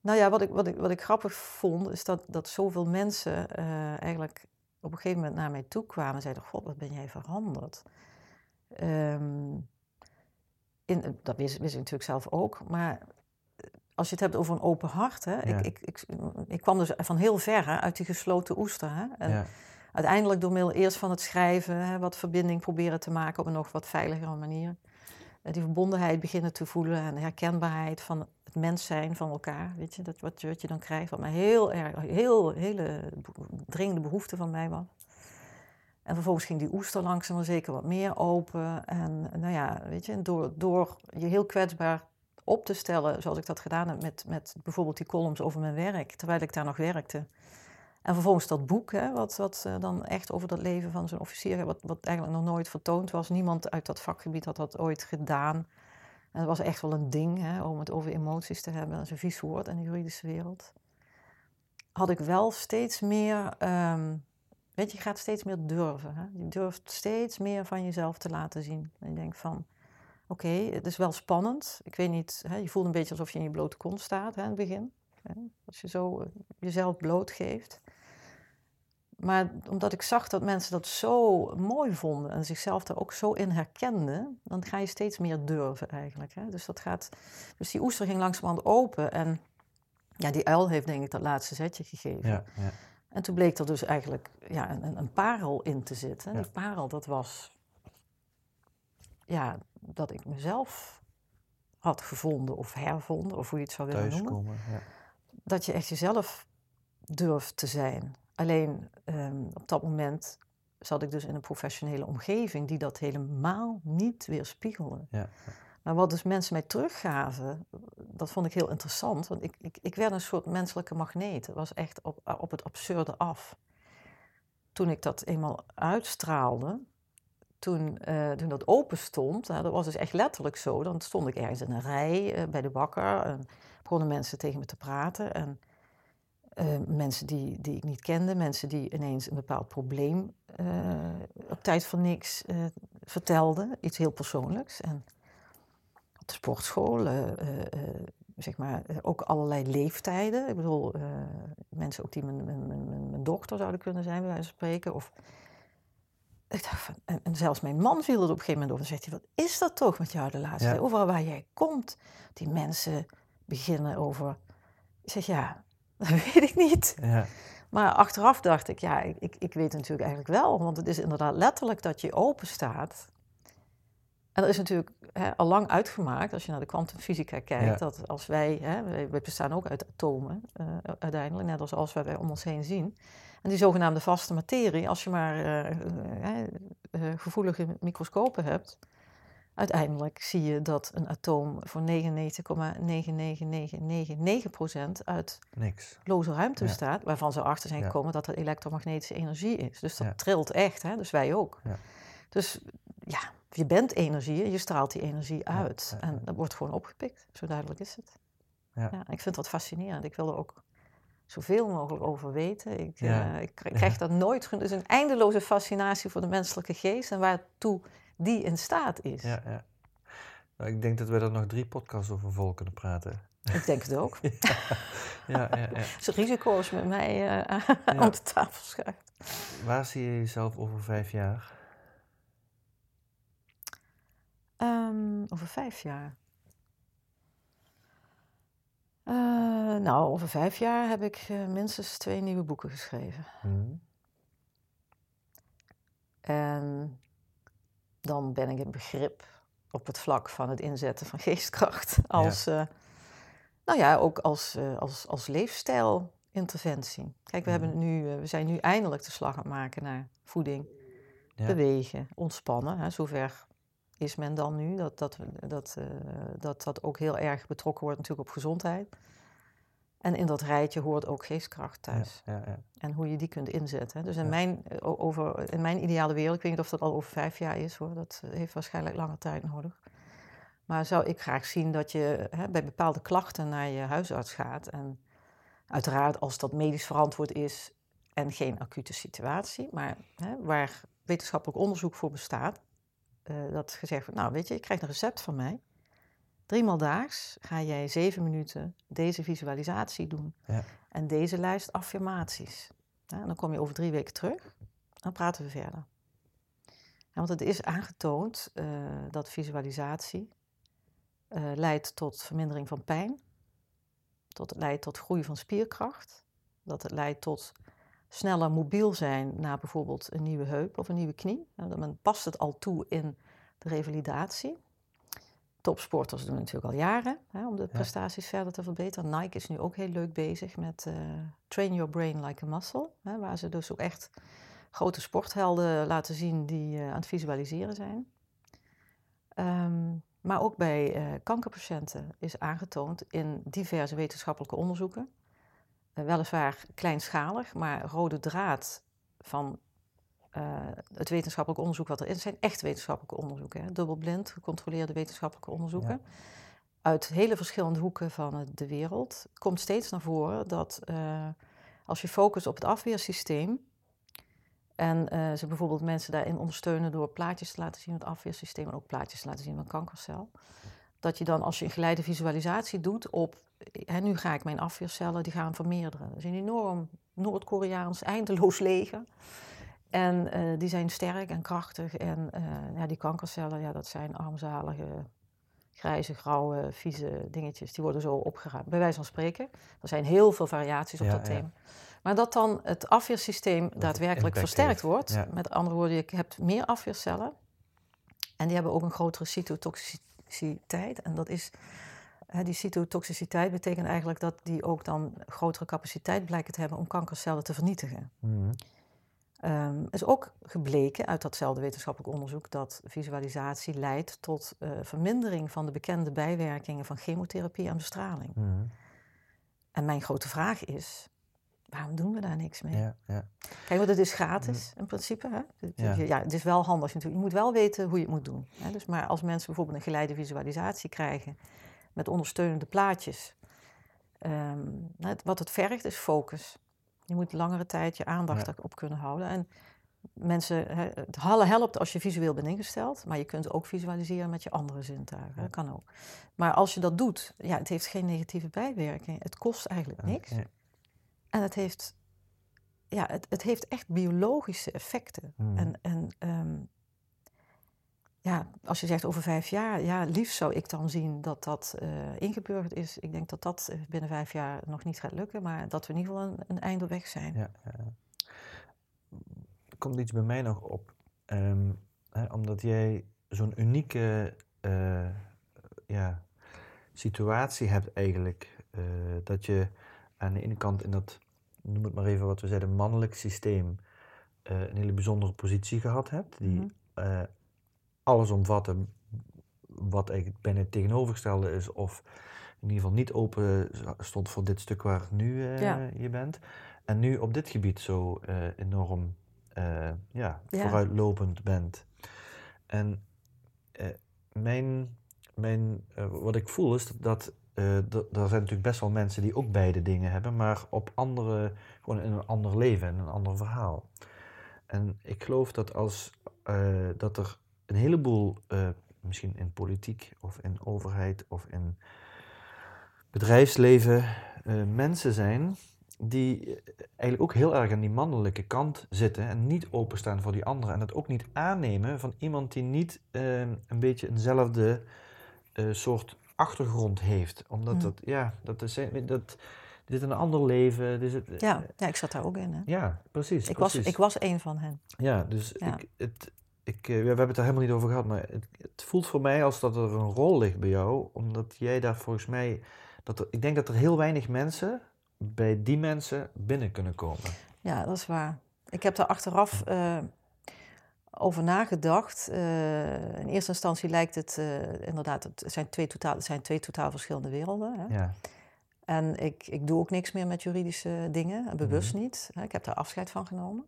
nou ja, wat ik, wat, ik, wat ik grappig vond, is dat, dat zoveel mensen eh, eigenlijk op een gegeven moment naar mij toe kwamen en zeiden: God, wat ben jij veranderd? Ehm, in, dat wist, wist ik natuurlijk zelf ook, maar als je het hebt over een open hart, hè, Ja. ik, ik, ik, ik kwam dus van heel ver hè, uit die gesloten oester. Hè, en ja, uiteindelijk door middel eerst van het schrijven, hè, wat verbinding proberen te maken op een nog wat veiligere manier. Eh, die verbondenheid beginnen te voelen en de herkenbaarheid van het mens zijn van elkaar. Weet je, dat wat, je- wat je dan krijgt, wat mij heel erg, heel, hele dringende behoefte van mij was. En vervolgens ging die oester langzaam maar zeker wat meer open. En nou ja, weet je, door, door je heel kwetsbaar op te stellen, zoals ik dat gedaan heb met, met bijvoorbeeld die columns over mijn werk, terwijl ik daar nog werkte. En vervolgens dat boek, hè, wat, wat eh, dan echt over dat leven van zo'n officier, wat, wat eigenlijk nog nooit vertoond was. Niemand uit dat vakgebied had dat ooit gedaan. En het was echt wel een ding hè, om het over emoties te hebben. Dat is een vies woord in de juridische wereld. had ik wel steeds meer, ehm, weet je, je gaat steeds meer durven. Hè? Je durft steeds meer van jezelf te laten zien. En je denkt van, oké, het is wel spannend. Ik weet niet, hè, je voelt een beetje alsof je in je blote kont staat hè, in het begin. Hè? Als je zo eh, jezelf blootgeeft. Maar omdat ik zag dat mensen dat zo mooi vonden en zichzelf daar ook zo in herkenden, dan ga je steeds meer durven eigenlijk. Hè? Dus, dat gaat, dus die oester ging langzamerhand open en ja, die uil heeft denk ik dat laatste zetje gegeven. Ja, ja. En toen bleek er dus eigenlijk ja, een, een parel in te zitten. Ja. Die parel, dat was ja, dat ik mezelf had gevonden of hervonden, of hoe je het zou willen noemen. Ja. Dat je echt jezelf durft te zijn. Alleen ehm, op dat moment zat ik dus in een professionele omgeving die dat helemaal niet weerspiegelde. Ja. Maar wat dus mensen mij teruggaven, dat vond ik heel interessant. Want ik, ik, ik werd een soort menselijke magneet. Het was echt op, op het absurde af. Toen ik dat eenmaal uitstraalde, toen, eh, toen dat open stond, dat was dus echt letterlijk zo. Dan stond ik ergens in een rij eh, bij de bakker en begonnen mensen tegen me te praten. En eh, mensen die, die ik niet kende, mensen die ineens een bepaald probleem op tijd van niks vertelden, iets heel persoonlijks. En op de sportschool, zeg maar, ook allerlei leeftijden. Ik bedoel, mensen ook die mijn, mijn, mijn, mijn dochter zouden kunnen zijn, bij wijze van spreken. Of, ik dacht van, en, en zelfs mijn man viel er op een gegeven moment over. En zegt hij, wat is dat toch met jou de laatste Ja. Overal waar jij komt, die mensen beginnen over... Ik zeg, ja, dat weet ik niet. Ja. Maar achteraf dacht ik, ja, ik, ik, weet het natuurlijk eigenlijk wel. Want het is inderdaad letterlijk dat je open staat. En er is natuurlijk hè, al lang uitgemaakt, als je naar de kwantumfysica kijkt, Ja. dat als wij, hè, wij, bestaan ook uit atomen eh, uiteindelijk, net als als wij om ons heen zien. En die zogenaamde vaste materie, als je maar eh, eh, eh, gevoelige microscopen hebt, uiteindelijk zie je dat een atoom voor 99,99999% uit Niks. loze ruimte Ja. bestaat, waarvan ze achter zijn Ja. gekomen dat er elektromagnetische energie is. Dus dat Ja. trilt echt, hè? dus wij ook. Ja. Dus ja, je bent energie en je straalt die energie uit. En dat wordt gewoon opgepikt, zo duidelijk is het. Ja. ik vind dat fascinerend. Ik wil er ook zoveel mogelijk over weten. Ik, Ja. eh, ik kri- krijg dat nooit is een eindeloze fascinatie voor de menselijke geest en waartoe die in staat is. Ja, ja. Nou, ik denk dat we er nog drie podcasts over vol kunnen praten. Ik denk het ook. Ja, ja, ja. Het is een risico als je met mij eh, op de tafel schuift. Waar zie je jezelf over vijf jaar? Ehm, over vijf jaar. Eh, nou, over vijf jaar heb ik eh, minstens twee nieuwe boeken geschreven. Hm? En dan ben ik een begrip op het vlak van het inzetten van geestkracht. Als, eh, nou ja, ook als, als, als leefstijlinterventie. Kijk, we, hebben Mhm. nu, we zijn nu eindelijk de slag aan het maken naar voeding, Ja. bewegen, ontspannen. Hè. Zover is men dan nu dat dat, dat, eh, dat dat ook heel erg betrokken wordt natuurlijk op gezondheid. En in dat rijtje hoort ook geestkracht thuis. Ja, ja, ja. En hoe je die kunt inzetten. Dus in, mijn, eh, over, in mijn ideale wereld, ik weet niet of dat al over vijf jaar is hoor, dat heeft waarschijnlijk langer tijd nodig. Maar zou ik graag zien dat je hè, bij bepaalde klachten naar je huisarts gaat. En uiteraard als dat medisch verantwoord is en geen acute situatie, maar hè, waar wetenschappelijk onderzoek voor bestaat. Eh, dat gezegd wordt, nou weet je, je krijgt een recept van mij. Driemaal daags ga jij zeven minuten deze visualisatie doen. Ja. En deze lijst affirmaties. Ja, en dan kom je over drie weken terug. Dan praten we verder. Ja, want het is aangetoond eh, dat visualisatie eh, leidt tot vermindering van pijn. Dat het leidt tot groei van spierkracht. Dat het leidt tot sneller mobiel zijn na bijvoorbeeld een nieuwe heup of een nieuwe knie. Ja, dan past het al toe in de revalidatie. Topsporters doen natuurlijk al jaren hè, om de prestaties verder te verbeteren. Nike is nu ook heel leuk bezig met eh, Train Your Brain Like a Muscle. Hè, waar ze dus ook echt grote sporthelden laten zien die eh, aan het visualiseren zijn. Ehm, maar ook bij eh, kankerpatiënten is aangetoond in diverse wetenschappelijke onderzoeken. Eh, weliswaar kleinschalig, maar rode draad van eh, het wetenschappelijk onderzoek wat er is, zijn echt wetenschappelijke onderzoeken. Hè? Dubbelblind, gecontroleerde wetenschappelijke onderzoeken. Uit hele verschillende hoeken van de wereld komt steeds naar voren dat eh, als je focust op het afweersysteem en ze bijvoorbeeld mensen daarin ondersteunen door plaatjes te laten zien van het afweersysteem en ook plaatjes te laten zien van kankercel, dat je dan als je een geleide visualisatie doet op, hè, nu ga ik mijn afweercellen, die gaan vermeerderen. Dat is een enorm Noord-Koreaans eindeloos leger. En uh, die zijn sterk en krachtig. En uh, ja, die kankercellen, ja, dat zijn armzalige, grijze, grauwe, vieze dingetjes. Die worden zo opgeruimd, bij wijze van spreken. Er zijn heel veel variaties op ja, dat thema. Maar dat dan het afweersysteem dat daadwerkelijk versterkt heeft. wordt. Ja. Met andere woorden, je hebt meer afweercellen. En die hebben ook een grotere cytotoxiciteit. En dat is, die cytotoxiciteit betekent eigenlijk dat die ook dan grotere capaciteit blijken te hebben om kankercellen te vernietigen. Mm. Um, is ook gebleken uit datzelfde wetenschappelijk onderzoek dat visualisatie leidt tot uh, vermindering van de bekende bijwerkingen van chemotherapie en bestraling. Mm. En mijn grote vraag is: waarom doen we daar niks mee? Ja, ja. Kijk, want het is gratis mm. in principe. Hè? Ja. ja. het is wel handig natuurlijk. Je moet wel weten hoe je het moet doen. Hè? Dus, maar als mensen bijvoorbeeld een geleide visualisatie krijgen met ondersteunende plaatjes, um, wat het vergt is focus. Je moet langere tijd je aandacht ja. op kunnen houden. En mensen, het hallen helpt als je visueel bent ingesteld, maar je kunt ook visualiseren met je andere zintuigen. Dat kan ook. Maar als je dat doet, ja, het heeft geen negatieve bijwerking. Het kost eigenlijk niks. En het heeft, ja, het, het heeft echt biologische effecten. Hmm. En, en um, ja, als je zegt over vijf jaar, ja, liefst zou ik dan zien dat dat uh, ingeburgerd is. Ik denk dat dat binnen vijf jaar nog niet gaat lukken, maar dat we in ieder geval een, een einde weg zijn. Ja, ja. Er komt iets bij mij nog op. Um, hè, omdat jij zo'n unieke uh, ja, situatie hebt eigenlijk. Uh, dat je aan de ene kant in dat, noem het maar even wat we zeiden, mannelijk systeem een hele bijzondere positie gehad hebt. Die mm -hmm alles omvatten wat eigenlijk bijna het tegenovergestelde is, of in ieder geval niet open stond voor dit stuk waar nu uh, je bent. En nu op dit gebied zo uh, enorm uh, ja, ja, vooruitlopend bent. En mijn, mijn, wat ik voel is dat, dat er zijn natuurlijk best wel mensen die ook beide dingen hebben, maar op andere, gewoon in een ander leven, in een ander verhaal. En ik geloof dat als dat er een heleboel, uh, misschien in politiek of in overheid of in bedrijfsleven, uh, mensen zijn die eigenlijk ook heel erg aan die mannelijke kant zitten en niet openstaan voor die anderen. En dat ook niet aannemen van iemand die niet uh, een beetje eenzelfde soort achtergrond heeft. Omdat mm. dat, ja, dat is, dat, dit een ander leven. Dit is het, ja, ja, ik zat daar ook in. Hè? Ja, precies. Ik, precies. Was, ik was een van hen. Ja, dus Ik, het, ik, eh, we hebben het er helemaal niet over gehad, maar het, het, voelt voor mij als dat er een rol ligt bij jou, omdat jij daar volgens mij, dat er, ik denk dat er heel weinig mensen bij die mensen binnen kunnen komen. Ja, dat is waar. Ik heb daar achteraf uh, over nagedacht. Uh, in eerste instantie lijkt het uh, inderdaad, het zijn twee totaal, het zijn twee totaal verschillende werelden. Hè? Ja. En ik, ik doe ook niks meer met juridische dingen, bewust mm niet. Ik heb daar afscheid van genomen.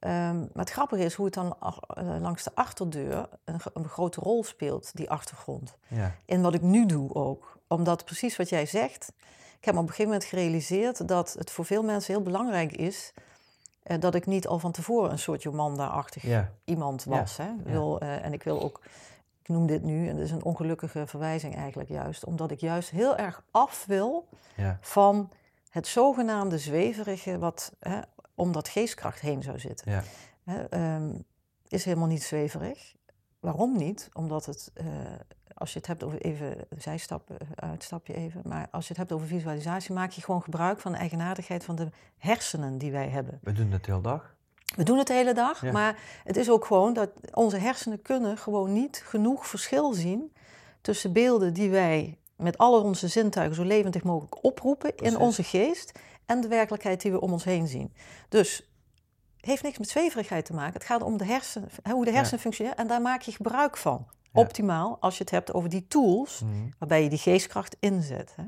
Um, maar het grappige is hoe het dan uh, langs de achterdeur een, een, grote rol speelt, die achtergrond. Ja. In wat ik nu doe ook. Omdat precies wat jij zegt, ik heb op een gegeven moment gerealiseerd dat het voor veel mensen heel belangrijk is uh, dat ik niet al van tevoren een soort Jomanda-achtig ja. iemand was. Ja. Hè? Wil, uh, en ik wil ook, ik noem dit nu, en dat is een ongelukkige verwijzing eigenlijk juist, omdat ik juist heel erg af wil van het zogenaamde zweverige, wat hè, om dat geestkracht heen zou zitten. Ja. Um, is helemaal niet zweverig. Waarom niet? Omdat het, uh, als je het hebt over even, zijstap, uitstapje even, maar als je het hebt over visualisatie, maak je gewoon gebruik van de eigenaardigheid van de hersenen die wij hebben. We doen het de hele dag. We doen het de hele dag, maar het is ook gewoon dat onze hersenen kunnen gewoon niet genoeg verschil zien tussen beelden die wij met alle onze zintuigen zo levendig mogelijk oproepen in onze geest en de werkelijkheid die we om ons heen zien. Dus heeft niks met zweverigheid te maken. Het gaat om de hersenen, hoe de hersenen functioneren en daar maak je gebruik van. Optimaal als je het hebt over die tools mhm. waarbij je die geestkracht inzet. Hè.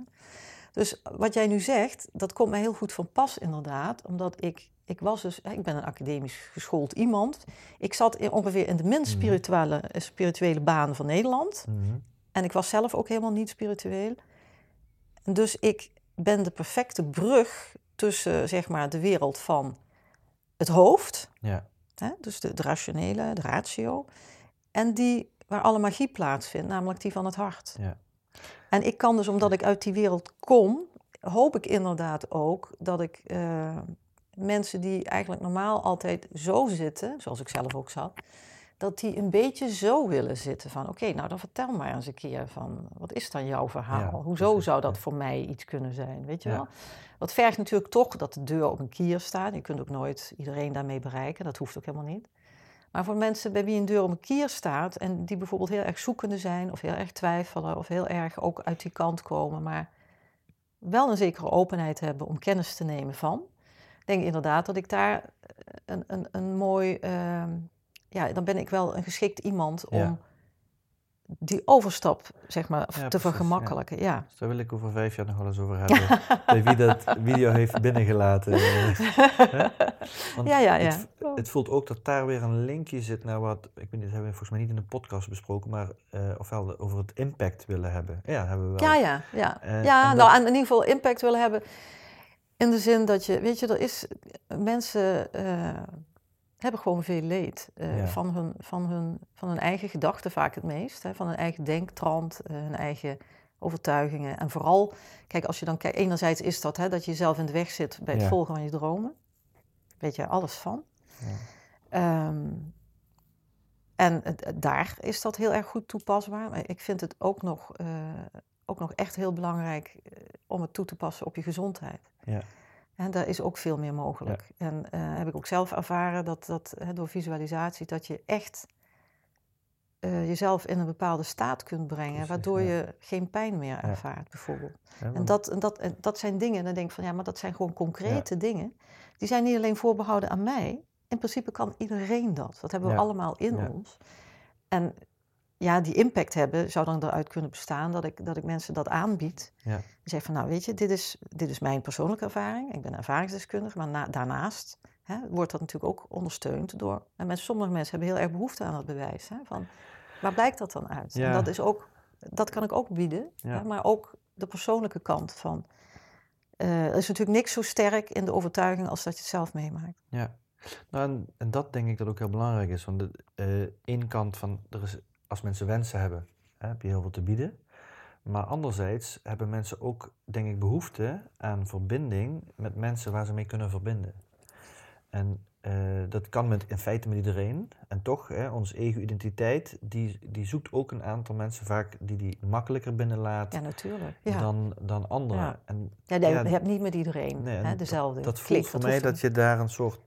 Dus wat jij nu zegt, dat komt mij heel goed van pas inderdaad, omdat ik, ik was dus, ik ben een academisch geschoold iemand. Ik zat in, ongeveer in de minst mhm. spirituele, spirituele baan van Nederland. Mhm. En ik was zelf ook helemaal niet spiritueel. Dus ik ben de perfecte brug tussen zeg maar, de wereld van het hoofd, Ja. hè, dus de, de rationele, de ratio, en die waar alle magie plaatsvindt, namelijk die van het hart. Ja. En ik kan dus, omdat ik uit die wereld kom, hoop ik inderdaad ook dat ik eh, mensen die eigenlijk normaal altijd zo zitten, zoals ik zelf ook zat, dat die een beetje zo willen zitten van, oké, nou dan vertel maar eens een keer van, wat is dan jouw verhaal? Ja, Hoezo precies, zou dat ja. voor mij iets kunnen zijn, weet je wel? Dat vergt natuurlijk toch dat de deur op een kier staat. Je kunt ook nooit iedereen daarmee bereiken, dat hoeft ook helemaal niet. Maar voor mensen bij wie een deur op een kier staat en die bijvoorbeeld heel erg zoekende zijn of heel erg twijfelen of heel erg ook uit die kant komen, maar wel een zekere openheid hebben om kennis te nemen van, denk ik inderdaad dat ik daar een, een, een mooi, ehm, ja, dan ben ik wel een geschikt iemand om Ja. die overstap, zeg maar, Ja, te precies, vergemakkelijken. Ja. Dus daar wil ik over vijf jaar nog wel eens over hebben. bij wie dat video heeft binnengelaten. eh, hè? Want Ja, ja, ja. Het, het voelt ook dat daar weer een linkje zit naar wat, ik weet niet, dat hebben we volgens mij niet in de podcast besproken, maar eh, ofwel over het impact willen hebben. Ja, hebben we wel. Ja, ja, ja. Eh, ja, en nou, dat- in ieder geval impact willen hebben. In de zin dat je, weet je, er is, mensen eh, hebben gewoon veel leed eh, Ja. van, hun, van, hun, van hun eigen gedachten vaak het meest. Hè, van hun eigen denktrand, eh, hun eigen overtuigingen. En vooral, kijk, als je dan kijkt, enerzijds is dat hè, dat je jezelf in de weg zit bij het Ja. volgen van je dromen. Weet je alles van. Ja. Ehm, en daar is dat heel erg goed toepasbaar. Maar ik vind het ook nog, eh, ook nog echt heel belangrijk om het toe te passen op je gezondheid. Ja. En daar is ook veel meer mogelijk. En eh, heb ik ook zelf ervaren dat, dat hè, door visualisatie dat je echt eh, jezelf in een bepaalde staat kunt brengen, Precies, waardoor ja. je geen pijn meer ervaart, bijvoorbeeld. En dat, en, dat, en dat zijn dingen, dan denk ik van ja, maar dat zijn gewoon concrete dingen. Die zijn niet alleen voorbehouden aan mij. In principe kan iedereen dat. Dat hebben we allemaal in ons. En ja, die impact hebben zou dan eruit kunnen bestaan dat ik, dat ik mensen dat aanbied. Ja. Die zeg van nou weet je, dit is, dit is mijn persoonlijke ervaring. Ik ben ervaringsdeskundige, maar na- daarnaast hè, wordt dat natuurlijk ook ondersteund door... En mensen, sommige mensen hebben heel erg behoefte aan dat bewijs. Hè, van, waar blijkt dat dan uit? En dat, is ook, dat kan ik ook bieden, Ja. hè, maar ook de persoonlijke kant van... eh, er is natuurlijk niks zo sterk in de overtuiging als dat je het zelf meemaakt. Ja, nou, en, en dat denk ik dat ook heel belangrijk is. Want de eh één kant van, er is, als mensen wensen hebben, hè, heb je heel veel te bieden. Maar anderzijds hebben mensen ook, denk ik, behoefte aan verbinding met mensen waar ze mee kunnen verbinden. En eh, dat kan met, in feite met iedereen. En toch, hè, onze ego-identiteit, die, die zoekt ook een aantal mensen vaak die die makkelijker binnenlaat Ja, natuurlijk. Ja. dan, dan anderen. Ja. En Ja, nee, ja, je hebt niet met iedereen Nee, hè, dat- dezelfde dat voelt klik. voor mij dat je daar een soort,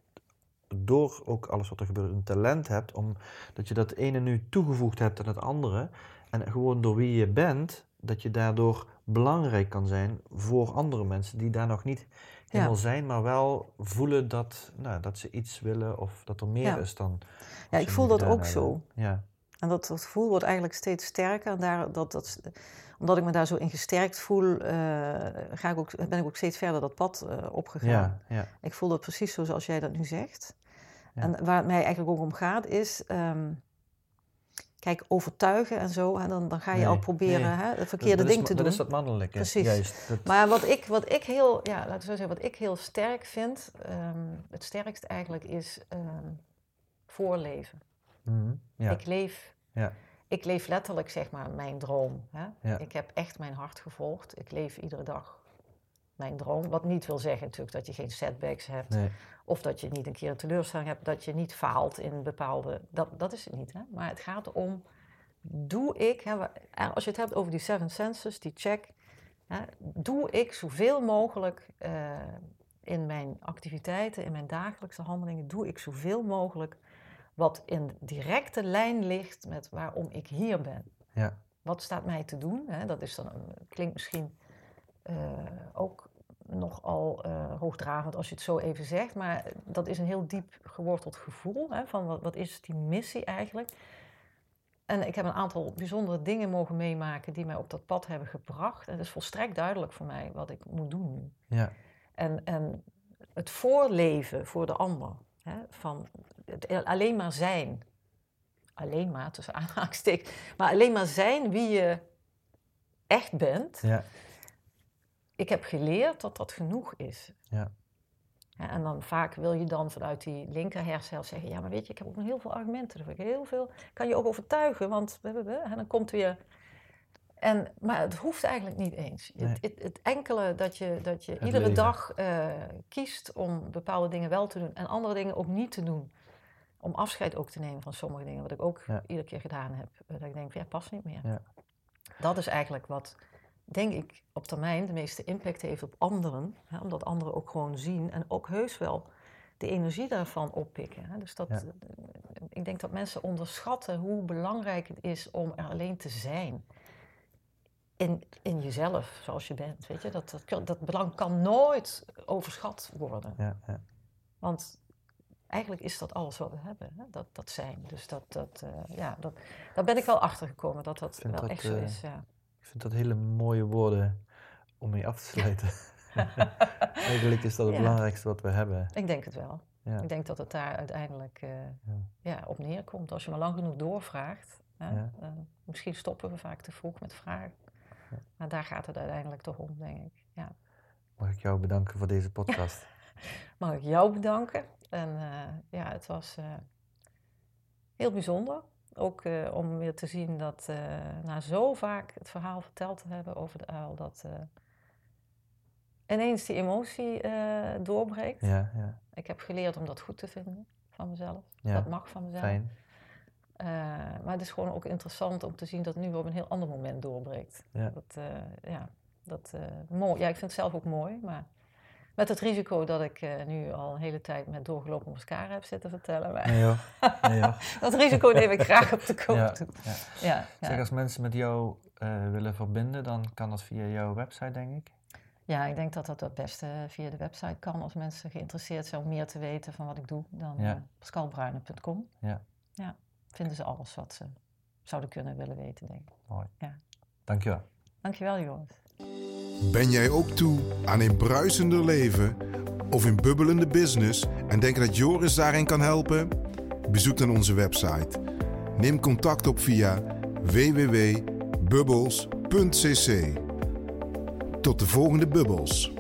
door ook alles wat er gebeurt, een talent hebt. Om, dat je dat ene nu toegevoegd hebt aan het andere. En gewoon door wie je bent, dat je daardoor belangrijk kan zijn voor andere mensen die daar nog niet helemaal zijn, maar wel voelen dat, nou, dat ze iets willen of dat er meer Ja. is dan. Ja, ik voel dat ook hebben. zo. Ja, En dat, dat gevoel wordt eigenlijk steeds sterker. En daar, dat, dat, omdat ik me daar zo in gesterkt voel, eh, ga ik ook, ben ik ook steeds verder dat pad eh, opgegaan. ja, ja. Ik voel dat precies zo zoals jij dat nu zegt. En waar het mij eigenlijk ook om gaat is... ehm, kijk, overtuigen en zo, hè, dan, dan ga je Nee, al proberen nee. hè, het verkeerde ding te doen. Dat is dat mannelijke. Precies. Juist. Dat, Maar wat ik, wat ik heel, ja, laten we zo zeggen, wat ik heel sterk vind, ehm, het sterkst eigenlijk is ehm, voorleven. Mhm, ja, Ik leef, ja, ik leef letterlijk zeg maar mijn droom. Hè? Ja. Ik heb echt mijn hart gevolgd. Ik leef iedere dag mijn droom. Wat niet wil zeggen natuurlijk dat je geen setbacks hebt. nee. Of dat je niet een keer een teleurstelling hebt. Dat je niet faalt in bepaalde... Dat, dat is het niet. Hè? Maar het gaat om, doe ik... Hè, als je het hebt over die seven senses, die check... Hè, doe ik zoveel mogelijk eh, in mijn activiteiten, in mijn dagelijkse handelingen... doe ik zoveel mogelijk wat in directe lijn ligt met waarom ik hier ben. Ja. Wat staat mij te doen? Hè? Dat is dan, klinkt misschien ook nogal eh hoogdravend als je het zo even zegt, maar dat is een heel diep geworteld gevoel hè, van wat, wat is die missie eigenlijk. En ik heb een aantal bijzondere dingen mogen meemaken die mij op dat pad hebben gebracht. En het is volstrekt duidelijk voor mij wat ik moet doen nu. Ja, En, en het voorleven voor de ander. Hè, van het alleen maar zijn. Alleen maar, tussen aanhalingstekens. Maar alleen maar zijn wie je echt bent. ja, Ik heb geleerd dat dat genoeg is. Ja. En dan vaak wil je dan vanuit die linker hersenhelft zeggen... ja, maar weet je, ik heb ook nog heel veel argumenten. Ik heel veel, kan je ook overtuigen, want... En dan komt weer... En, maar het hoeft eigenlijk niet eens. Het, het, het, enkele dat je, dat je iedere dag uh, kiest om bepaalde dingen wel te doen... en andere dingen ook niet te doen. Om afscheid ook te nemen van sommige dingen... wat ik ook iedere keer gedaan heb. Dat ik denk, ja, past niet meer. Ja. Dat is eigenlijk wat denk ik, op termijn de meeste impact heeft op anderen. Hè, omdat anderen ook gewoon zien en ook heus wel de energie daarvan oppikken. Hè. Dus dat, eh, ik denk dat mensen onderschatten hoe belangrijk het is om er alleen te zijn. In, in jezelf, zoals je bent. Weet je? Dat, dat, dat belang kan nooit overschat worden. Ja, ja. Want eigenlijk is dat alles wat we hebben, hè? Dat, dat zijn. Dus dat, dat, uh, ja, dat, daar ben ik wel achter gekomen dat dat wel echt zo is. Ja. Ik vind dat hele mooie woorden om mee af te sluiten. Eigenlijk is dat het belangrijkste wat we hebben. Ik denk het wel. Ja. Ik denk dat het daar uiteindelijk uh, ja. op neerkomt. Als je maar lang genoeg doorvraagt. Hè, uh, misschien stoppen we vaak te vroeg met vragen. Maar daar gaat het uiteindelijk toch om, denk ik. Ja. Mag ik jou bedanken voor deze podcast? Mag ik jou bedanken. En uh, ja, het was heel bijzonder. Ook uh, om weer te zien dat uh, na zo vaak het verhaal verteld te hebben over de uil, dat uh, ineens die emotie doorbreekt. Ja, ja. Ik heb geleerd om dat goed te vinden van mezelf. Ja, dat mag van mezelf. Fijn. maar het is gewoon ook interessant om te zien dat het nu op een heel ander moment doorbreekt. Ja. Dat, ja, dat, mooi. ja, ik vind het zelf ook mooi, maar met het risico dat ik uh, nu al een hele tijd met doorgelopen mascara heb zitten vertellen. Maar nee, joh. Nee, joh. dat risico neem ik graag op de koop ja, toe. Ja. Ja, zeg, als mensen met jou uh, willen verbinden, dan kan dat via jouw website, denk ik? Ja, ik denk dat dat het beste via de website kan. Als mensen geïnteresseerd zijn om meer te weten van wat ik doe, dan. Uh, pascalbruine.com. Ja. ja, vinden ze alles wat ze zouden kunnen willen weten, denk ik. Mooi. Ja. Dankjewel. Dankjewel, Joris. Ben jij ook toe aan een bruisender leven of een bubbelende business en denk dat Joris daarin kan helpen? Bezoek dan onze website. Neem contact op via www.bubbles.cc. Tot de volgende bubbels.